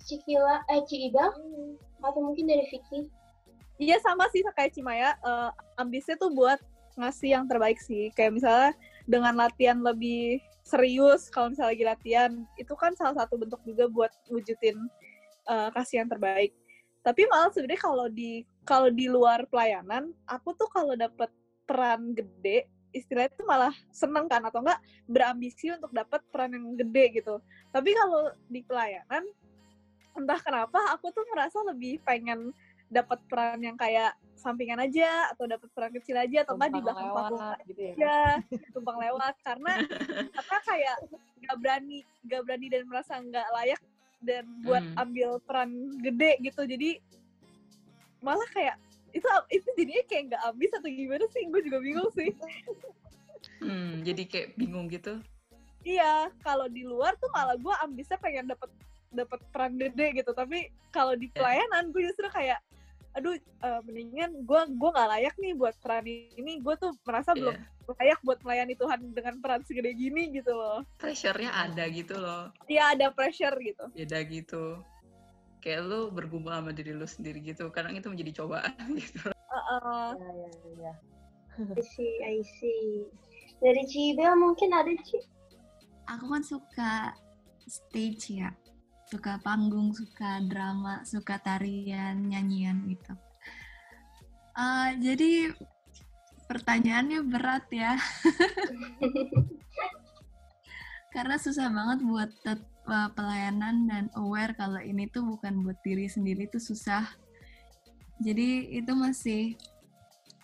[SPEAKER 1] Cikila, eh Ciida, atau mungkin dari Vicky.
[SPEAKER 7] Iya sama sih kayak Cimaya, eh, ambisnya tuh buat ngasih yang terbaik sih. Kayak misalnya dengan latihan lebih serius, kalau misalnya lagi latihan, itu kan salah satu bentuk juga buat wujudin kasih yang terbaik. Tapi malah sebenarnya kalau di kalau di luar pelayanan, aku tuh kalau dapet peran gede, istilahnya tuh malah seneng kan atau enggak berambisi untuk dapat peran yang gede gitu. Tapi kalau di pelayanan, entah kenapa aku tuh merasa lebih pengen dapat peran yang kayak sampingan aja atau dapat peran kecil aja atau enggak di belakang panggung
[SPEAKER 5] gitu ya.
[SPEAKER 7] aja tumpang lewat karena karena kayak nggak berani nggak berani dan merasa nggak layak dan buat
[SPEAKER 4] Hmm.
[SPEAKER 7] ambil peran gede gitu jadi malah kayak itu itu jadinya kayak nggak habis atau gimana sih gue juga bingung sih
[SPEAKER 4] hmm, jadi kayak bingung gitu
[SPEAKER 7] iya kalau di luar tuh malah gue ambisnya pengen dapat dapat peran gede gitu tapi kalau di
[SPEAKER 4] Ya.
[SPEAKER 7] pelayanan gue justru kayak aduh eh, mendingan gue gue nggak layak nih buat peran ini gue tuh merasa belum
[SPEAKER 4] Iya.
[SPEAKER 7] layak buat melayani Tuhan dengan peran segede gini gitu loh
[SPEAKER 4] pressure-nya ada gitu loh
[SPEAKER 7] Iya ada pressure gitu
[SPEAKER 4] beda gitu kayak lu bergumul sama diri lu sendiri gitu kadang itu menjadi cobaan gitu
[SPEAKER 7] Heeh.
[SPEAKER 5] Iya, iya, iya.
[SPEAKER 1] I see, I see. Dari Cibel mungkin ada Ci.
[SPEAKER 3] Aku kan suka stage ya, suka panggung, suka drama, suka tarian, nyanyian gitu. Eh, jadi pertanyaannya berat ya, karena susah banget buat eh, pelayanan dan aware kalau ini tuh bukan buat diri sendiri tuh susah. Jadi itu masih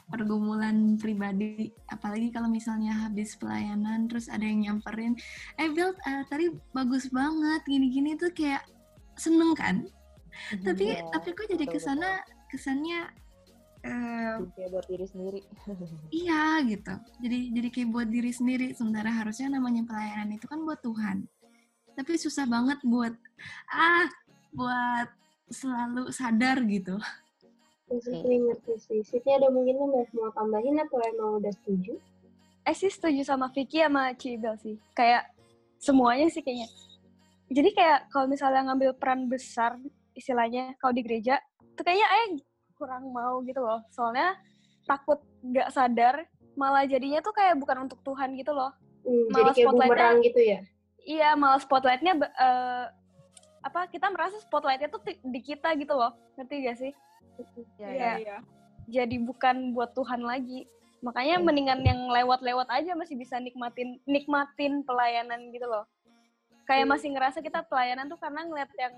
[SPEAKER 3] pergumulan pribadi, apalagi kalau misalnya habis pelayanan terus ada yang nyamperin, eh Bill eh, tadi bagus banget, gini-gini tuh kayak seneng kan? Tapi
[SPEAKER 5] Iya,
[SPEAKER 3] tapi kok jadi
[SPEAKER 5] betul,
[SPEAKER 3] ke sana kesannya eh.
[SPEAKER 5] Kayak buat diri sendiri.
[SPEAKER 3] iya gitu. Jadi jadi kayak buat diri sendiri. Sementara harusnya namanya pelayanan itu kan buat Tuhan. Tapi susah banget buat ah buat selalu sadar gitu.
[SPEAKER 1] Sydney ngerti sih. Sydney ada mungkin yang mau tambahin atau emang udah setuju?
[SPEAKER 6] Eh sih setuju sama Vicky sama Cibel sih. Kayak semuanya sih kayaknya. Jadi kayak kalau misalnya ngambil peran besar istilahnya kalau di gereja, tuh kayaknya eh kurang mau gitu loh. Soalnya takut nggak sadar malah jadinya tuh kayak bukan untuk Tuhan gitu loh.
[SPEAKER 1] Hmm, jadi
[SPEAKER 6] Malah
[SPEAKER 1] kayak
[SPEAKER 6] spotlightnya-
[SPEAKER 1] bumerang gitu ya?
[SPEAKER 6] Iya, malah spotlightnya eh, apa kita merasa spotlightnya tuh di kita gitu loh. Ngerti gak sih?
[SPEAKER 5] Iya,
[SPEAKER 6] Iya.
[SPEAKER 7] iya
[SPEAKER 6] Jadi bukan buat Tuhan lagi. Makanya
[SPEAKER 1] Iya.
[SPEAKER 6] mendingan yang lewat-lewat aja masih bisa nikmatin nikmatin pelayanan gitu loh. Kayak
[SPEAKER 1] Hmm.
[SPEAKER 6] masih ngerasa kita pelayanan tuh karena ngeliat yang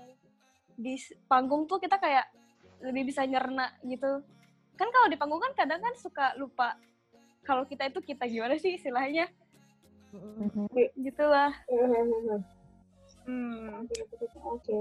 [SPEAKER 6] di panggung tuh kita kayak lebih bisa nyerna gitu. Kan kalau di panggung kan kadang kan suka lupa kalau kita itu kita gimana sih istilahnya
[SPEAKER 5] Mm-mm.
[SPEAKER 6] gitu lah.
[SPEAKER 7] hmm.
[SPEAKER 1] Oke.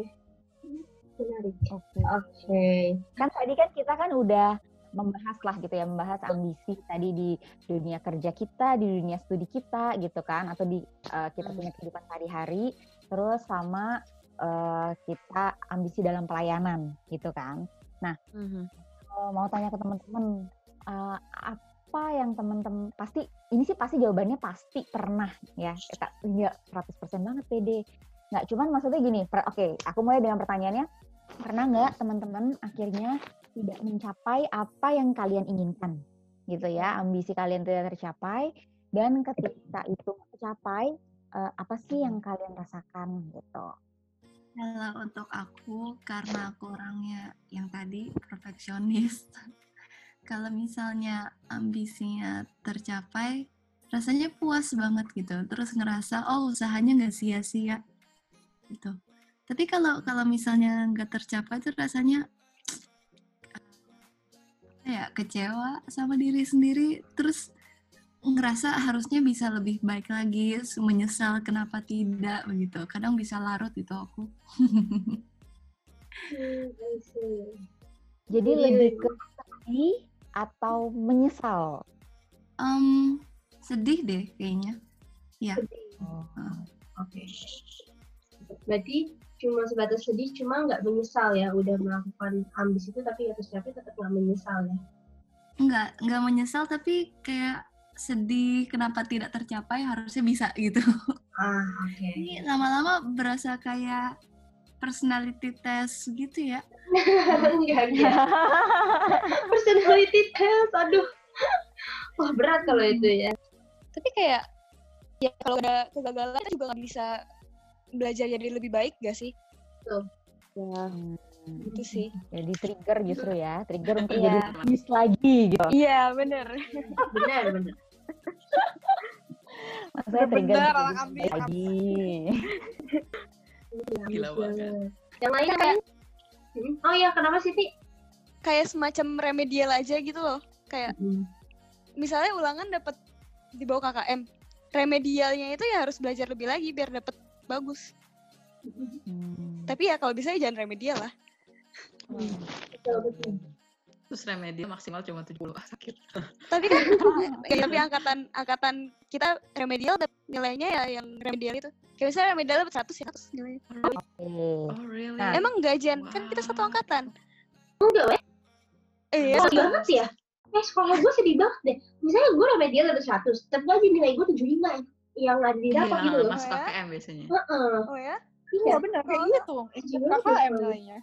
[SPEAKER 1] Menarik.
[SPEAKER 2] Oke.
[SPEAKER 1] Oke.
[SPEAKER 2] Kan tadi kan kita kan udah membahas lah gitu ya, membahas ambisi tadi di dunia kerja kita, di dunia studi kita gitu kan, atau di uh, kita
[SPEAKER 5] Hmm.
[SPEAKER 2] punya kehidupan sehari-hari, terus sama uh, kita ambisi dalam pelayanan gitu kan.
[SPEAKER 5] Mhm.
[SPEAKER 2] Uh, mau tanya ke teman-teman, uh, apa yang teman-teman pasti ini sih pasti jawabannya pasti pernah ya, kita enggak 100% banget pede. Nggak cuman maksudnya gini, oke, aku mulai dengan pertanyaannya, pernah nggak teman-teman akhirnya tidak mencapai apa yang kalian inginkan? Gitu ya ambisi kalian tidak tercapai dan ketika itu tercapai eh, apa sih yang kalian rasakan? Gitu.
[SPEAKER 3] Kalau untuk aku, karena aku orangnya yang tadi perfeksionis, kalau misalnya ambisinya tercapai, rasanya puas banget gitu. Terus ngerasa, oh usahanya nggak sia-sia gitu. Tapi kalau kalau misalnya nggak tercapai tuh rasanya ya kecewa sama diri sendiri. Terus ngerasa harusnya bisa lebih baik lagi, menyesal kenapa tidak begitu. Kadang bisa larut itu aku.
[SPEAKER 1] Hmm.
[SPEAKER 2] Jadi
[SPEAKER 1] Jadi
[SPEAKER 2] lebih ke sedih atau menyesal?
[SPEAKER 3] Em, sedih deh kayaknya. Ya.
[SPEAKER 2] Oh.
[SPEAKER 1] Oke. Berarti cuma sebatas sedih, cuma nggak menyesal ya udah melakukan ambis itu, tapi ya terus tapi tetap nggak menyesal ya.
[SPEAKER 3] Enggak, enggak menyesal tapi kayak sedih kenapa tidak tercapai harusnya bisa gitu.
[SPEAKER 1] Ah, oke.
[SPEAKER 3] Ini lama-lama berasa kayak personality test gitu ya.
[SPEAKER 1] Enggak, enggak. Personality test, aduh. Wah berat kalau itu ya.
[SPEAKER 6] Tapi kayak ya kalau ada kegagalan kita juga nggak bisa belajar jadi lebih baik gak sih?
[SPEAKER 5] Ya,
[SPEAKER 2] Hmm.
[SPEAKER 6] Itu sih.
[SPEAKER 2] Jadi trigger justru ya, trigger untuk
[SPEAKER 6] Iya.
[SPEAKER 2] jadi ambis lagi gitu.
[SPEAKER 6] Iya bener.
[SPEAKER 1] Benar, benar.
[SPEAKER 2] Maksudnya trigger jadi
[SPEAKER 7] ambis.
[SPEAKER 2] lagi.
[SPEAKER 4] Gila banget.
[SPEAKER 1] Yang lain kan? Hmm? Oh iya, kenapa sih, Ti?
[SPEAKER 6] Kayak semacam remedial aja gitu loh. Kayak misalnya ulangan dapat di bawah KKM. Remedialnya itu ya harus belajar lebih lagi biar dapat bagus.
[SPEAKER 2] Hmm.
[SPEAKER 6] Tapi ya kalau bisa ya jangan remedial lah.
[SPEAKER 1] Betul.
[SPEAKER 4] Terus remedi maksimal cuma 70. Ah, sakit.
[SPEAKER 6] Tapi kan ya, tapi angkatan angkatan kita remedial dap- nilainya ya yang remedial itu. Kayak misalnya remedial dapat 100 ya 100 nilainya.
[SPEAKER 2] Oke.
[SPEAKER 4] Oh, really?
[SPEAKER 2] Nah,
[SPEAKER 6] Emang gajian kan kita satu
[SPEAKER 4] Wow.
[SPEAKER 6] angkatan.
[SPEAKER 1] Enggak, weh.
[SPEAKER 6] Eh, iya,
[SPEAKER 1] Sedih
[SPEAKER 6] satu
[SPEAKER 1] banget ya. Eh, sekolah gue sedih banget deh. Misalnya gue remedial ada 100, tapi aja nilai gue 75 yang nggak didapat
[SPEAKER 4] Iya,
[SPEAKER 1] gitu loh.
[SPEAKER 4] masuk
[SPEAKER 6] Ya.
[SPEAKER 4] KKM biasanya.
[SPEAKER 1] Heeh.
[SPEAKER 6] Oh ya?
[SPEAKER 7] Iya bener, kayak
[SPEAKER 6] Oh,
[SPEAKER 7] gitu.
[SPEAKER 1] Banget
[SPEAKER 7] KKM
[SPEAKER 1] ya.
[SPEAKER 7] nilainya.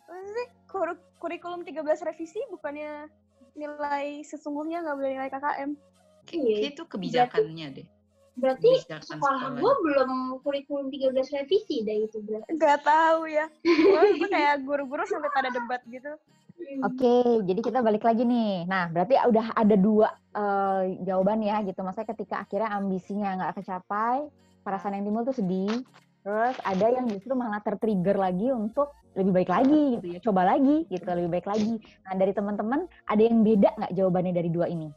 [SPEAKER 6] Kur- kurikulum 13 revisi bukannya nilai sesungguhnya nggak boleh nilai KKM.
[SPEAKER 1] Iya.
[SPEAKER 4] Kayak itu kebijakannya deh.
[SPEAKER 1] Berarti
[SPEAKER 4] Kebijakan
[SPEAKER 1] sekolah
[SPEAKER 4] sekolah.
[SPEAKER 1] gue belum kurikulum 13 revisi deh itu berarti.
[SPEAKER 6] Nggak tahu ya. Gue gue kayak guru-guru sampai pada debat gitu.
[SPEAKER 2] Oke, jadi kita balik lagi nih. Nah, berarti udah ada dua eh, jawaban ya gitu. Maksudnya ketika akhirnya ambisinya nggak kecapai, perasaan yang timbul tuh sedih. Terus ada yang justru malah tertrigger lagi untuk lebih baik lagi gitu ya, coba lagi gitu, lebih baik lagi. Nah, dari teman-teman ada yang beda nggak jawabannya dari dua ini?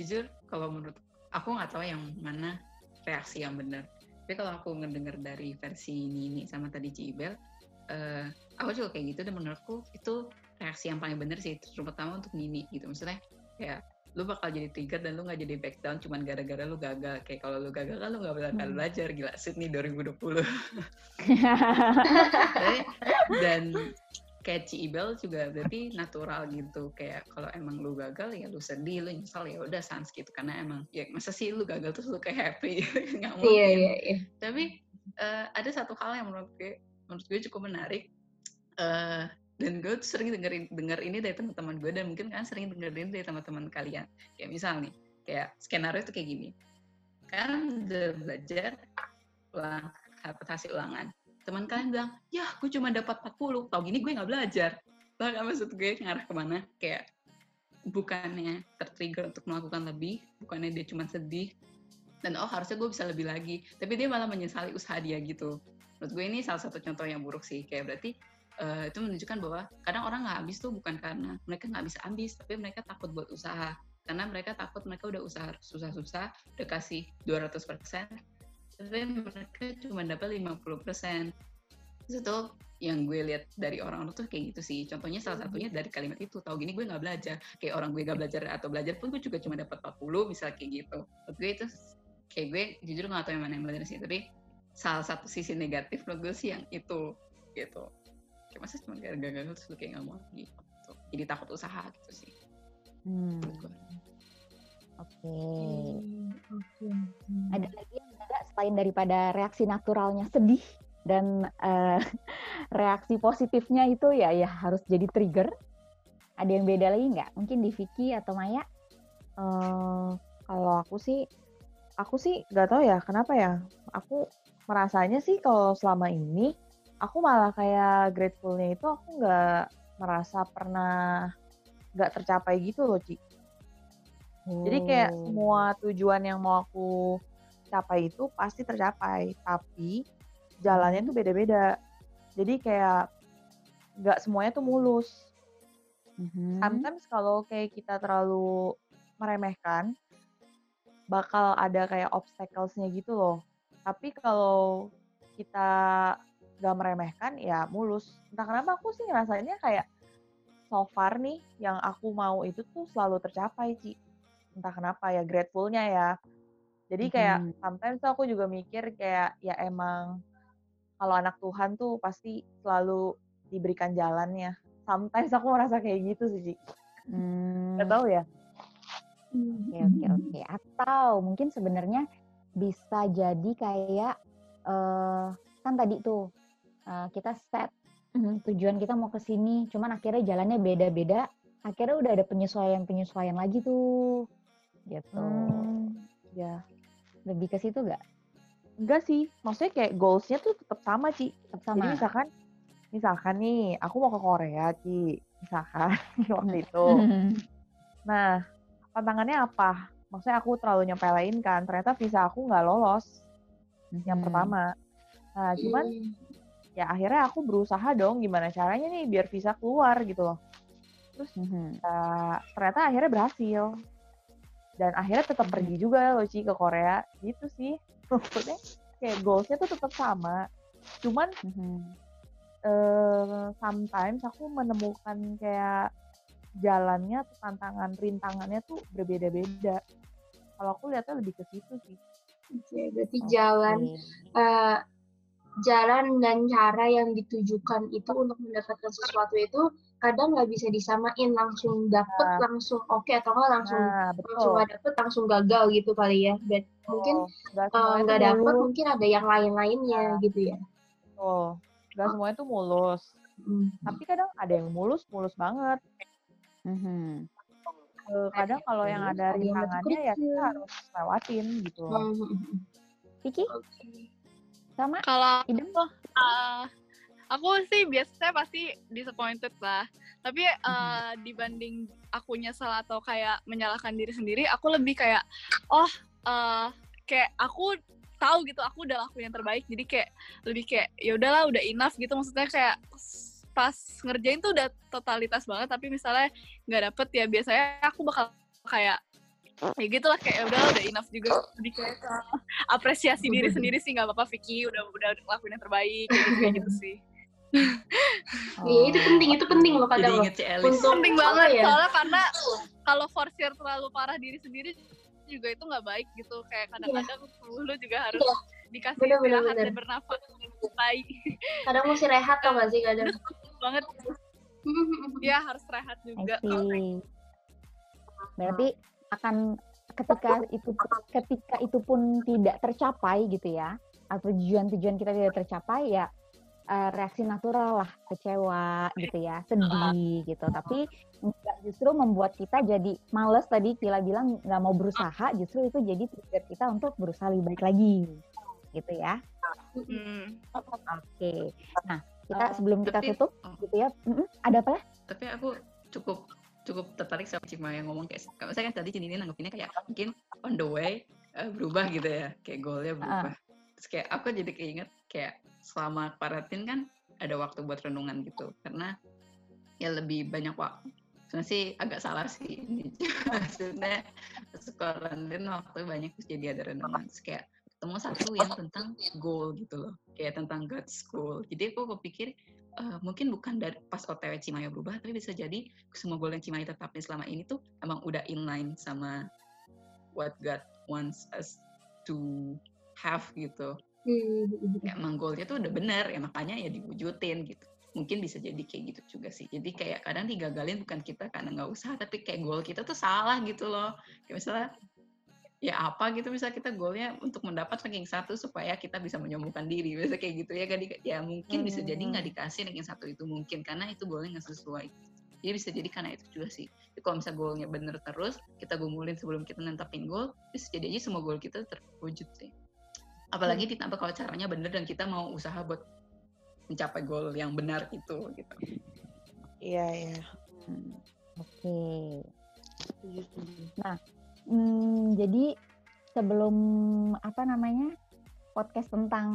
[SPEAKER 4] Jujur, kalau menurut aku nggak tahu yang mana reaksi yang benar. Tapi kalau aku ngedenger dari versi Nini sama tadi Cibel, eh aku juga kayak gitu dan menurutku itu reaksi yang paling benar sih, terutama untuk Nini gitu. Maksudnya kayak lu bakal jadi trigger dan lu nggak jadi back down cuman gara-gara lu gagal. Kayak kalau lu gagal kan lu nggak bakal
[SPEAKER 2] Hmm.
[SPEAKER 4] belajar. Gila, Sydney 2020. Tapi- dan kayak Ci Ibel juga berarti natural gitu kayak kalau emang lu gagal ya lu sedih lu nyesal ya udah sans gitu karena emang ya masa sih lu gagal terus lu kayak happy nggak mungkin
[SPEAKER 1] Iya, iya, iya.
[SPEAKER 4] tapi eh, ada satu hal yang menurut gue menurut gue cukup menarik eh dan gue tuh sering dengerin denger ini dari teman-teman gue dan mungkin kan sering dengerin dari teman-teman kalian. Kayak misal nih kayak skenario itu kayak gini. Kan udah belajar ulang hasil ulangan. Teman kalian bilang ya gue cuma dapat 40 tau gini gue nggak belajar. Bahkan maksud gue ngarah ke mana? Kayak bukannya tertrigger untuk melakukan lebih bukannya dia cuma sedih dan oh harusnya gue bisa lebih lagi. Tapi dia malah menyesali usaha dia gitu. Menurut gue ini salah satu contoh yang buruk sih. Kayak berarti eh, itu menunjukkan bahwa kadang orang nggak habis tuh bukan karena mereka nggak bisa habis tapi mereka takut buat usaha. Karena mereka takut mereka udah usaha susah-susah udah kasih 200% tapi mereka cuma dapat 50% Terus itu yang gue lihat dari orang-orang tuh kayak gitu sih. Contohnya salah satunya dari kalimat itu tahu gini gue nggak belajar. Kayak orang gue nggak belajar atau belajar pun gue juga cuma dapat 40 misal kayak gitu. Menurut gue itu kayak gue jujur nggak tahu yang mana yang benar sih tapi salah satu sisi negatif menurut gue sih yang itu gitu kayak masa cuma gara-gara gagal terus lu kayak nggak mau lagi gitu. jadi takut usaha gitu sih
[SPEAKER 2] Hmm. Oke.
[SPEAKER 1] Hmm, Oke.
[SPEAKER 2] Ada lagi yang beda selain daripada reaksi naturalnya sedih dan eh, reaksi positifnya itu ya ya harus jadi trigger. Ada yang beda lagi nggak? Mungkin di Vicky atau Maya?
[SPEAKER 5] Eh, kalau aku sih, aku sih nggak tahu ya kenapa ya. Aku merasanya sih kalau selama ini aku malah kayak gratefulnya itu aku nggak merasa pernah nggak tercapai gitu loh Ci. Jadi kayak
[SPEAKER 2] Oh.
[SPEAKER 5] semua tujuan yang mau aku capai itu pasti tercapai, tapi jalannya tuh beda-beda. Jadi kayak nggak semuanya tuh mulus.
[SPEAKER 2] Mhm.
[SPEAKER 5] Sometimes kalau kayak kita terlalu meremehkan, bakal ada kayak obstacles-nya gitu loh. Tapi kalau kita gak meremehkan ya mulus. Entah kenapa aku sih ngerasanya kayak so far nih yang aku mau itu tuh selalu tercapai Ci. Entah kenapa ya grateful-nya ya. Jadi kayak
[SPEAKER 2] Mhm.
[SPEAKER 5] sometimes tuh aku juga mikir kayak ya emang kalau anak Tuhan tuh pasti selalu diberikan jalannya. Sometimes aku merasa kayak gitu sih, Ci.
[SPEAKER 2] Hmm,
[SPEAKER 5] Gak tahu ya.
[SPEAKER 2] Oke oke oke. Atau mungkin sebenarnya bisa jadi kayak eh kan tadi tuh eh, kita set mhm, tujuan kita mau ke sini, cuman akhirnya jalannya beda-beda. Akhirnya udah ada penyesuaian-penyesuaian lagi tuh, gitu.
[SPEAKER 5] Hmm, ya.
[SPEAKER 2] Lebih ke situ gak?
[SPEAKER 5] Enggak sih, maksudnya kayak goals-nya tuh tetap sama, Ci.
[SPEAKER 2] Tetap
[SPEAKER 5] Jadi
[SPEAKER 2] sama.
[SPEAKER 5] misalkan misalkan nih, aku mau ke Korea, Ci. Misalkan waktu itu. Nah, tantangannya apa? Maksudnya aku terlalu nyepelein kan, ternyata visa aku nggak lolos yang
[SPEAKER 2] Mhm.
[SPEAKER 5] pertama. Nah, cuman ya akhirnya aku berusaha dong gimana caranya nih biar visa keluar gitu loh. Terus
[SPEAKER 2] Mhm.
[SPEAKER 5] ya, ternyata akhirnya berhasil. Dan akhirnya tetap pergi juga loh Ci ke Korea. Gitu sih. Maksudnya kayak goals-nya tuh tetap sama. Cuman
[SPEAKER 2] Mhm.
[SPEAKER 5] eh sometimes aku menemukan kayak jalannya atau tantangan rintangannya tuh berbeda-beda. Kalau aku lihatnya lebih ke situ sih.
[SPEAKER 1] Oke, berarti jalan
[SPEAKER 2] Oke.
[SPEAKER 1] eh, jalan dan cara yang ditujukan itu untuk mendapatkan sesuatu itu kadang nggak bisa disamain langsung dapet
[SPEAKER 5] Nah.
[SPEAKER 1] langsung oke atau nggak langsung
[SPEAKER 5] Nah,
[SPEAKER 1] langsung nggak dapet langsung gagal gitu kali ya. Dan mungkin
[SPEAKER 5] Betul. Nggak tuh
[SPEAKER 1] dapet
[SPEAKER 5] mulus.
[SPEAKER 1] mungkin ada yang lain-lainnya gitu ya.
[SPEAKER 5] Betul. Nggak semuanya tuh mulus.
[SPEAKER 1] Hmm.
[SPEAKER 5] Tapi kadang ada yang mulus, mulus banget.
[SPEAKER 2] Mhm.
[SPEAKER 5] Eh, kadang kalau yang ada rintangannya ya kita harus lewatin gitu loh.
[SPEAKER 1] Hmm.
[SPEAKER 2] Vicky
[SPEAKER 1] Oke.
[SPEAKER 2] Sama
[SPEAKER 7] Kalau
[SPEAKER 2] Idem?
[SPEAKER 7] uh, aku sih biasanya pasti disappointed lah. Tapi uh, dibanding aku nyesel atau kayak menyalahkan diri sendiri, aku lebih kayak oh uh, kayak aku tahu gitu aku udah lakuin yang terbaik. Jadi kayak lebih kayak ya udahlah udah enough gitu maksudnya kayak pas ngerjain tuh udah totalitas banget tapi misalnya nggak dapet ya biasanya aku bakal kayak ya gitu lah kayak udah udah enough juga lebih kayak apresiasi diri sendiri sih nggak apa-apa Vicky udah udah lakuin yang terbaik kayak gitu, kayak gitu sih
[SPEAKER 1] Iya, itu penting, itu penting loh
[SPEAKER 4] Jadi
[SPEAKER 1] kadang loh. Untuk
[SPEAKER 7] penting banget
[SPEAKER 1] ya?
[SPEAKER 7] soalnya karena kalau forsir terlalu parah diri sendiri juga itu nggak baik gitu kayak kadang-kadang tubuh lu juga harus
[SPEAKER 1] Iya.
[SPEAKER 7] dikasih
[SPEAKER 1] Bener, bener,
[SPEAKER 7] istirahat
[SPEAKER 1] bener.
[SPEAKER 7] dan bernafas baik
[SPEAKER 1] Kadang mesti rehat tau gak sih kadang.
[SPEAKER 7] banget ya harus rehat juga.
[SPEAKER 2] Berarti akan ketika itu ketika itu pun tidak tercapai gitu ya, atau tujuan-tujuan kita tidak tercapai ya eh, reaksi natural lah, kecewa gitu ya, sedih gitu. Tapi nggak justru membuat kita jadi males tadi Kila bilang nggak mau berusaha, justru itu jadi trigger kita untuk berusaha lebih baik lagi gitu ya.
[SPEAKER 7] Hmm.
[SPEAKER 2] Oke. Nah, kita sebelum kita
[SPEAKER 4] tapi-
[SPEAKER 2] tutup
[SPEAKER 4] oh.
[SPEAKER 2] gitu ya. Ada apa?
[SPEAKER 4] tapi aku cukup cukup tertarik sama Cima yang ngomong kayak misalnya kan tadi Cindy ini nanggepinnya kayak mungkin on the way eh, berubah gitu ya kayak goalnya berubah. Terus kayak aku jadi keinget kayak selama karantin kan ada waktu buat renungan gitu karena ya lebih banyak waktu sebenarnya sih agak salah sih ini. Maksudnya karantin waktu banyak terus jadi ada renungan terus kayak ketemu satu yang tentang goal gitu loh kayak tentang God's goal. Jadi aku kepikir eh, mungkin bukan dari pas OTW Cimaya berubah, tapi bisa jadi semua goal yang Cimaya tetapin selama ini tuh emang udah inline sama what God wants us to have gitu. Kayak emang goalnya tuh udah bener, ya makanya ya diwujudin gitu. Mungkin bisa jadi kayak gitu juga sih. Jadi kayak kadang digagalin bukan kita karena nggak usaha, tapi kayak goal kita tuh salah gitu loh. Kayak misalnya ya apa gitu bisa kita goalnya untuk mendapat ranking satu supaya kita bisa menyembuhkan diri bisa kayak gitu ya kan ya mungkin bisa jadi nggak dikasih ranking satu itu mungkin karena itu goalnya nggak sesuai. Jadi bisa jadi karena itu juga sih. Jadi kalau misalnya goalnya bener terus kita gumulin sebelum kita nentapin goal bisa jadi aja semua goal kita terwujud sih. Apalagi ditambah kalau caranya bener dan kita mau usaha buat mencapai goal yang benar itu gitu.
[SPEAKER 5] Iya, iya.
[SPEAKER 2] Hmm, Oke.
[SPEAKER 5] Setuju.
[SPEAKER 2] Hmm, jadi sebelum apa namanya podcast tentang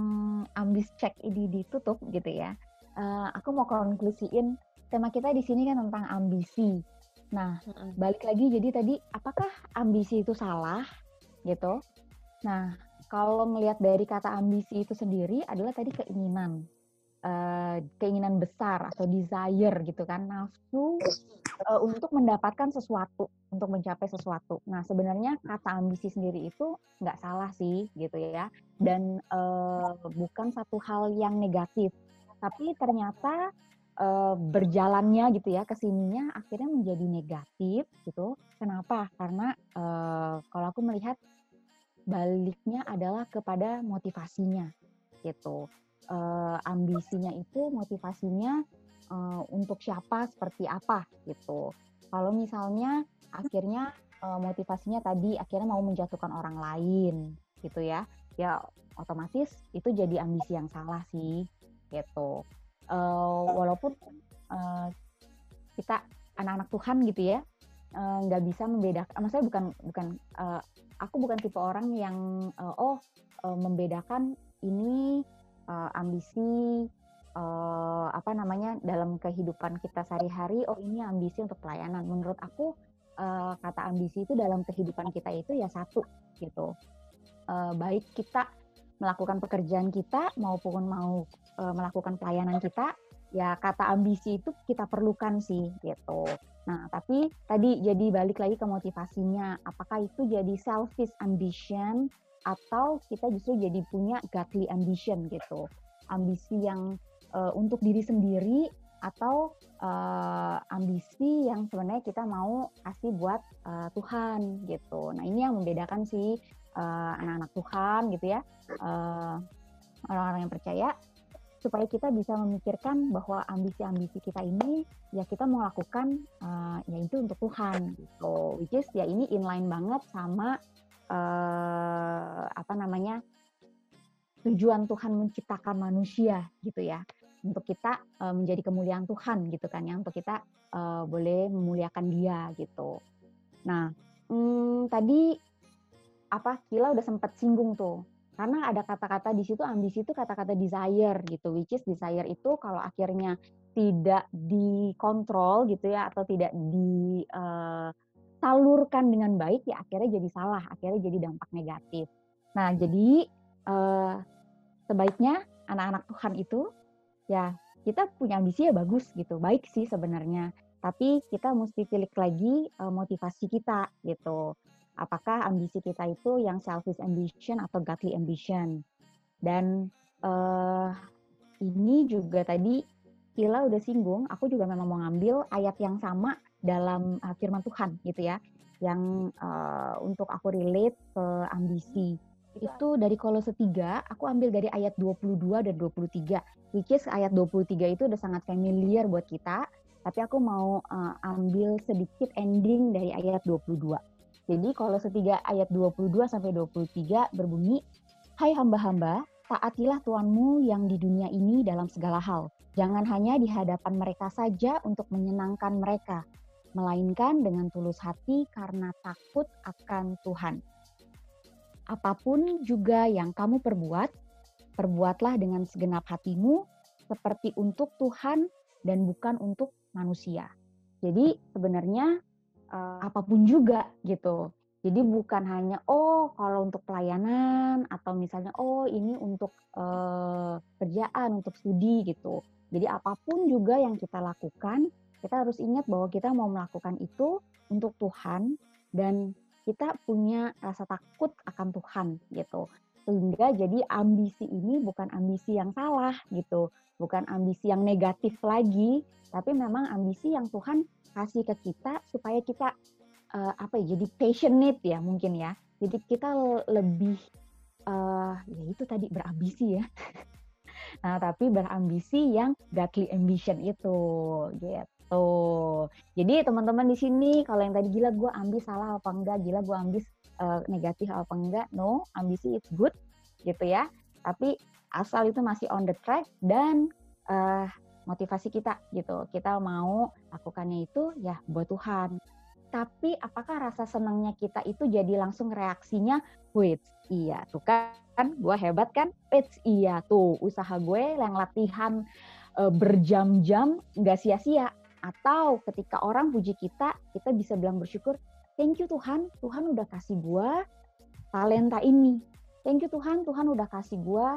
[SPEAKER 2] ambis cek ini ditutup gitu ya, eh, aku mau konklusiin tema kita di sini kan tentang ambisi. Nah, balik lagi jadi tadi apakah ambisi itu salah gitu. Nah, kalau melihat dari kata ambisi itu sendiri adalah tadi keinginan, uh, keinginan besar atau desire gitu kan, nafsu uh, untuk mendapatkan sesuatu, untuk mencapai sesuatu. Nah, sebenarnya kata ambisi sendiri itu nggak salah sih gitu ya, dan uh, bukan satu hal yang negatif. Tapi ternyata uh, berjalannya gitu ya ke sininya akhirnya menjadi negatif gitu. Kenapa? Karena uh, kalau aku melihat baliknya adalah kepada motivasinya gitu. Uh, ambisinya itu motivasinya uh, untuk siapa seperti apa gitu. Kalau misalnya akhirnya uh, motivasinya tadi akhirnya mau menjatuhkan orang lain gitu ya, ya otomatis itu jadi ambisi yang salah sih gitu. Uh, walaupun uh, kita anak-anak Tuhan gitu ya, nggak uh, bisa membedakan, maksudnya bukan bukan uh, aku bukan tipe orang yang uh, oh uh, membedakan ini uh, ambisi uh, apa namanya dalam kehidupan kita sehari-hari oh ini ambisi untuk pelayanan. Menurut aku uh, kata ambisi itu dalam kehidupan kita itu ya satu gitu. Uh, baik kita melakukan pekerjaan kita maupun mau uh, melakukan pelayanan kita ya kata ambisi itu kita perlukan sih gitu. Nah, tapi tadi jadi balik lagi ke motivasinya. Apakah itu jadi selfish ambition atau kita justru jadi punya godly ambition gitu. Ambisi yang uh, untuk diri sendiri atau uh, ambisi yang sebenarnya kita mau kasih buat uh, Tuhan gitu. Nah, ini yang membedakan sih anak-anak uh, Tuhan gitu ya. orang-orang yang percaya supaya kita bisa memikirkan bahwa ambisi-ambisi kita ini ya kita mau lakukan uh, ya itu untuk Tuhan gitu which is ya ini inline banget sama uh, apa namanya tujuan Tuhan menciptakan manusia gitu ya. Untuk kita uh, menjadi kemuliaan Tuhan gitu kan ya. Untuk kita uh, boleh memuliakan Dia gitu. Nah hmm, tadi apa Kila udah sempat singgung tuh. Karena ada kata-kata di situ ambisi itu kata-kata desire gitu. Which is desire itu kalau akhirnya tidak dikontrol gitu ya atau tidak disalurkan uh, dengan baik ya akhirnya jadi salah akhirnya jadi dampak negatif nah jadi uh, sebaiknya anak-anak Tuhan itu ya kita punya ambisi ya bagus gitu baik sih sebenarnya tapi kita mesti pilih lagi uh, motivasi kita gitu apakah ambisi kita itu yang selfish ambition atau godly ambition. Dan uh, ini juga tadi Kila udah singgung, aku juga memang mau ngambil ayat yang sama dalam uh, firman Tuhan gitu ya, yang uh, untuk aku relate ke ambisi. Itu dari Kolose 3, aku ambil dari ayat 22 dan 23, which is ayat 23 itu udah sangat familiar buat kita, tapi aku mau uh, ambil sedikit ending dari ayat 22. Jadi kalau setiga ayat 22 sampai 23 berbunyi, Hai hamba-hamba, taatilah Tuanmu yang di dunia ini dalam segala hal. Jangan hanya di hadapan mereka saja untuk menyenangkan mereka, melainkan dengan tulus hati karena takut akan Tuhan. Apa pun juga yang kamu perbuat, perbuatlah dengan segenap hatimu seperti untuk Tuhan dan bukan untuk manusia. Jadi sebenarnya uh, apa pun juga gitu. Jadi bukan hanya oh kalau untuk pelayanan atau misalnya oh ini untuk uh, kerjaan, untuk studi gitu. Jadi apa pun juga yang kita lakukan, kita harus ingat bahwa kita mau melakukan itu untuk Tuhan dan kita punya rasa takut akan Tuhan gitu. Sehingga jadi ambisi ini bukan ambisi yang salah gitu, bukan ambisi yang negatif lagi, tapi memang ambisi yang Tuhan kasih ke kita supaya kita uh, apa ya jadi passionate ya mungkin ya. Jadi kita lebih uh, ya itu tadi berambisi ya. Nah tapi berambisi yang godly ambition itu gitu jadi teman-teman di sini kalau yang tadi gila gue ambis salah apa enggak gila gue ambis uh, negatif apa enggak no ambisi it's good gitu ya tapi asal itu masih on the track dan uh, motivasi kita gitu. Kita mau lakukannya itu ya buat Tuhan. Tapi apakah rasa senangnya kita itu jadi langsung reaksinya, wait, iya tuh kan, gue hebat kan, wait, iya tuh usaha gue yang latihan e, berjam-jam nggak sia-sia. Atau ketika orang puji kita, kita bisa bilang bersyukur, thank you Tuhan, Tuhan udah kasih gue talenta ini. Thank you Tuhan, Tuhan udah kasih gue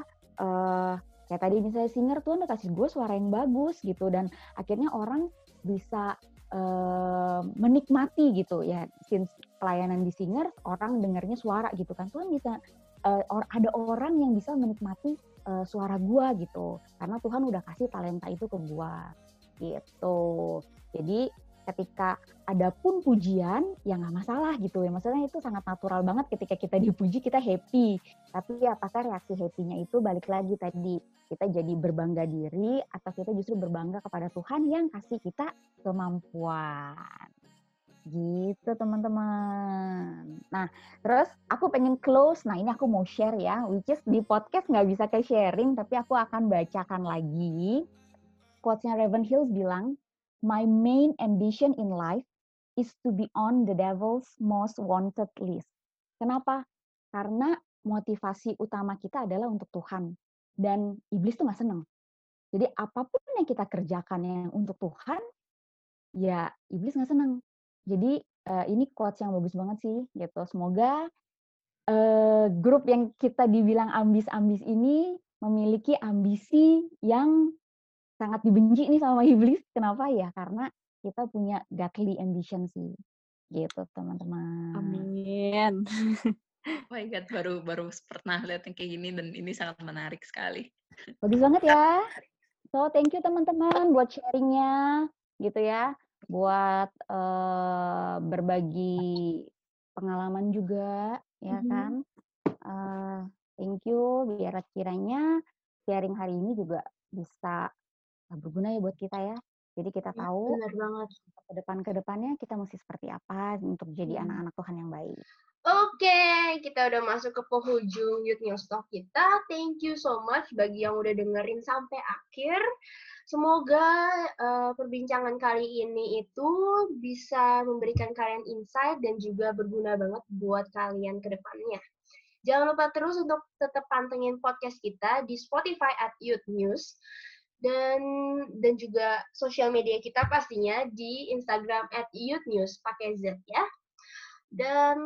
[SPEAKER 2] uh, kayak tadi misalnya singer Tuhan udah kasih gue suara yang bagus gitu. Dan akhirnya orang bisa uh, menikmati gitu. Ya since pelayanan di singer orang dengarnya suara gitu kan. Tuhan bisa uh, or, ada orang yang bisa menikmati uh, suara gue gitu. Karena Tuhan udah kasih talenta itu ke gue gitu. Jadi ketika ada pun pujian ya nggak masalah gitu ya. Maksudnya itu sangat natural banget ketika kita dipuji kita happy. Tapi apakah reaksi happy-nya itu balik lagi tadi? Kita jadi berbangga diri atau kita justru berbangga kepada Tuhan yang kasih kita kemampuan? Gitu teman-teman. Nah terus aku pengen close, nah ini aku mau share ya, which is di podcast nggak bisa kayak sharing, tapi aku akan bacakan lagi. Quotesnya Raven Hills bilang, my main ambition in life is to be on the devil's most wanted list. Kenapa? Karena motivasi utama kita adalah untuk Tuhan. Dan iblis tuh gak seneng. Jadi apa pun yang kita kerjakan yang untuk Tuhan, ya iblis gak seneng. Jadi uh, ini quotes yang bagus banget sih. gitu. Semoga uh, grup yang kita dibilang ambis-ambis ini memiliki ambisi yang sangat dibenci nih sama iblis. Kenapa ya? Karena kita punya godly ambition sih. Gitu, teman-teman.
[SPEAKER 7] Amin.
[SPEAKER 4] oh my god, baru baru pernah lihat yang kayak gini dan ini sangat menarik sekali.
[SPEAKER 2] Bagus banget ya. So, thank you teman-teman buat sharingnya gitu ya. Buat uh, berbagi pengalaman juga ya mm -hmm. kan. Uh, thank you biar kiranya sharing hari ini juga bisa berguna ya buat kita ya. Jadi kita
[SPEAKER 1] Ya,
[SPEAKER 2] tahu
[SPEAKER 1] benar banget.
[SPEAKER 2] ke depan ke depannya kita mesti seperti apa untuk jadi
[SPEAKER 1] Hmm.
[SPEAKER 2] anak-anak Tuhan yang baik.
[SPEAKER 1] Oke, kita udah masuk ke penghujung Youth News Talk kita. Thank you so much bagi yang udah dengerin sampai akhir. Semoga eh, perbincangan kali ini itu bisa memberikan kalian insight dan juga berguna banget buat kalian ke depannya. Jangan lupa terus untuk tetap pantengin podcast kita di Spotify at Youth News dan dan juga sosial media kita pastinya di Instagram at Youth News pakai Z ya. Dan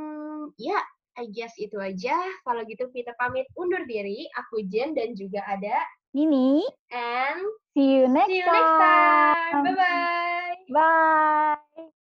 [SPEAKER 1] ya, I guess itu aja. Kalau gitu kita pamit undur diri. Aku Jen dan juga ada
[SPEAKER 2] Nini,
[SPEAKER 1] and
[SPEAKER 2] see you next
[SPEAKER 1] see you next time.
[SPEAKER 2] time.
[SPEAKER 1] Bye bye.
[SPEAKER 2] Bye.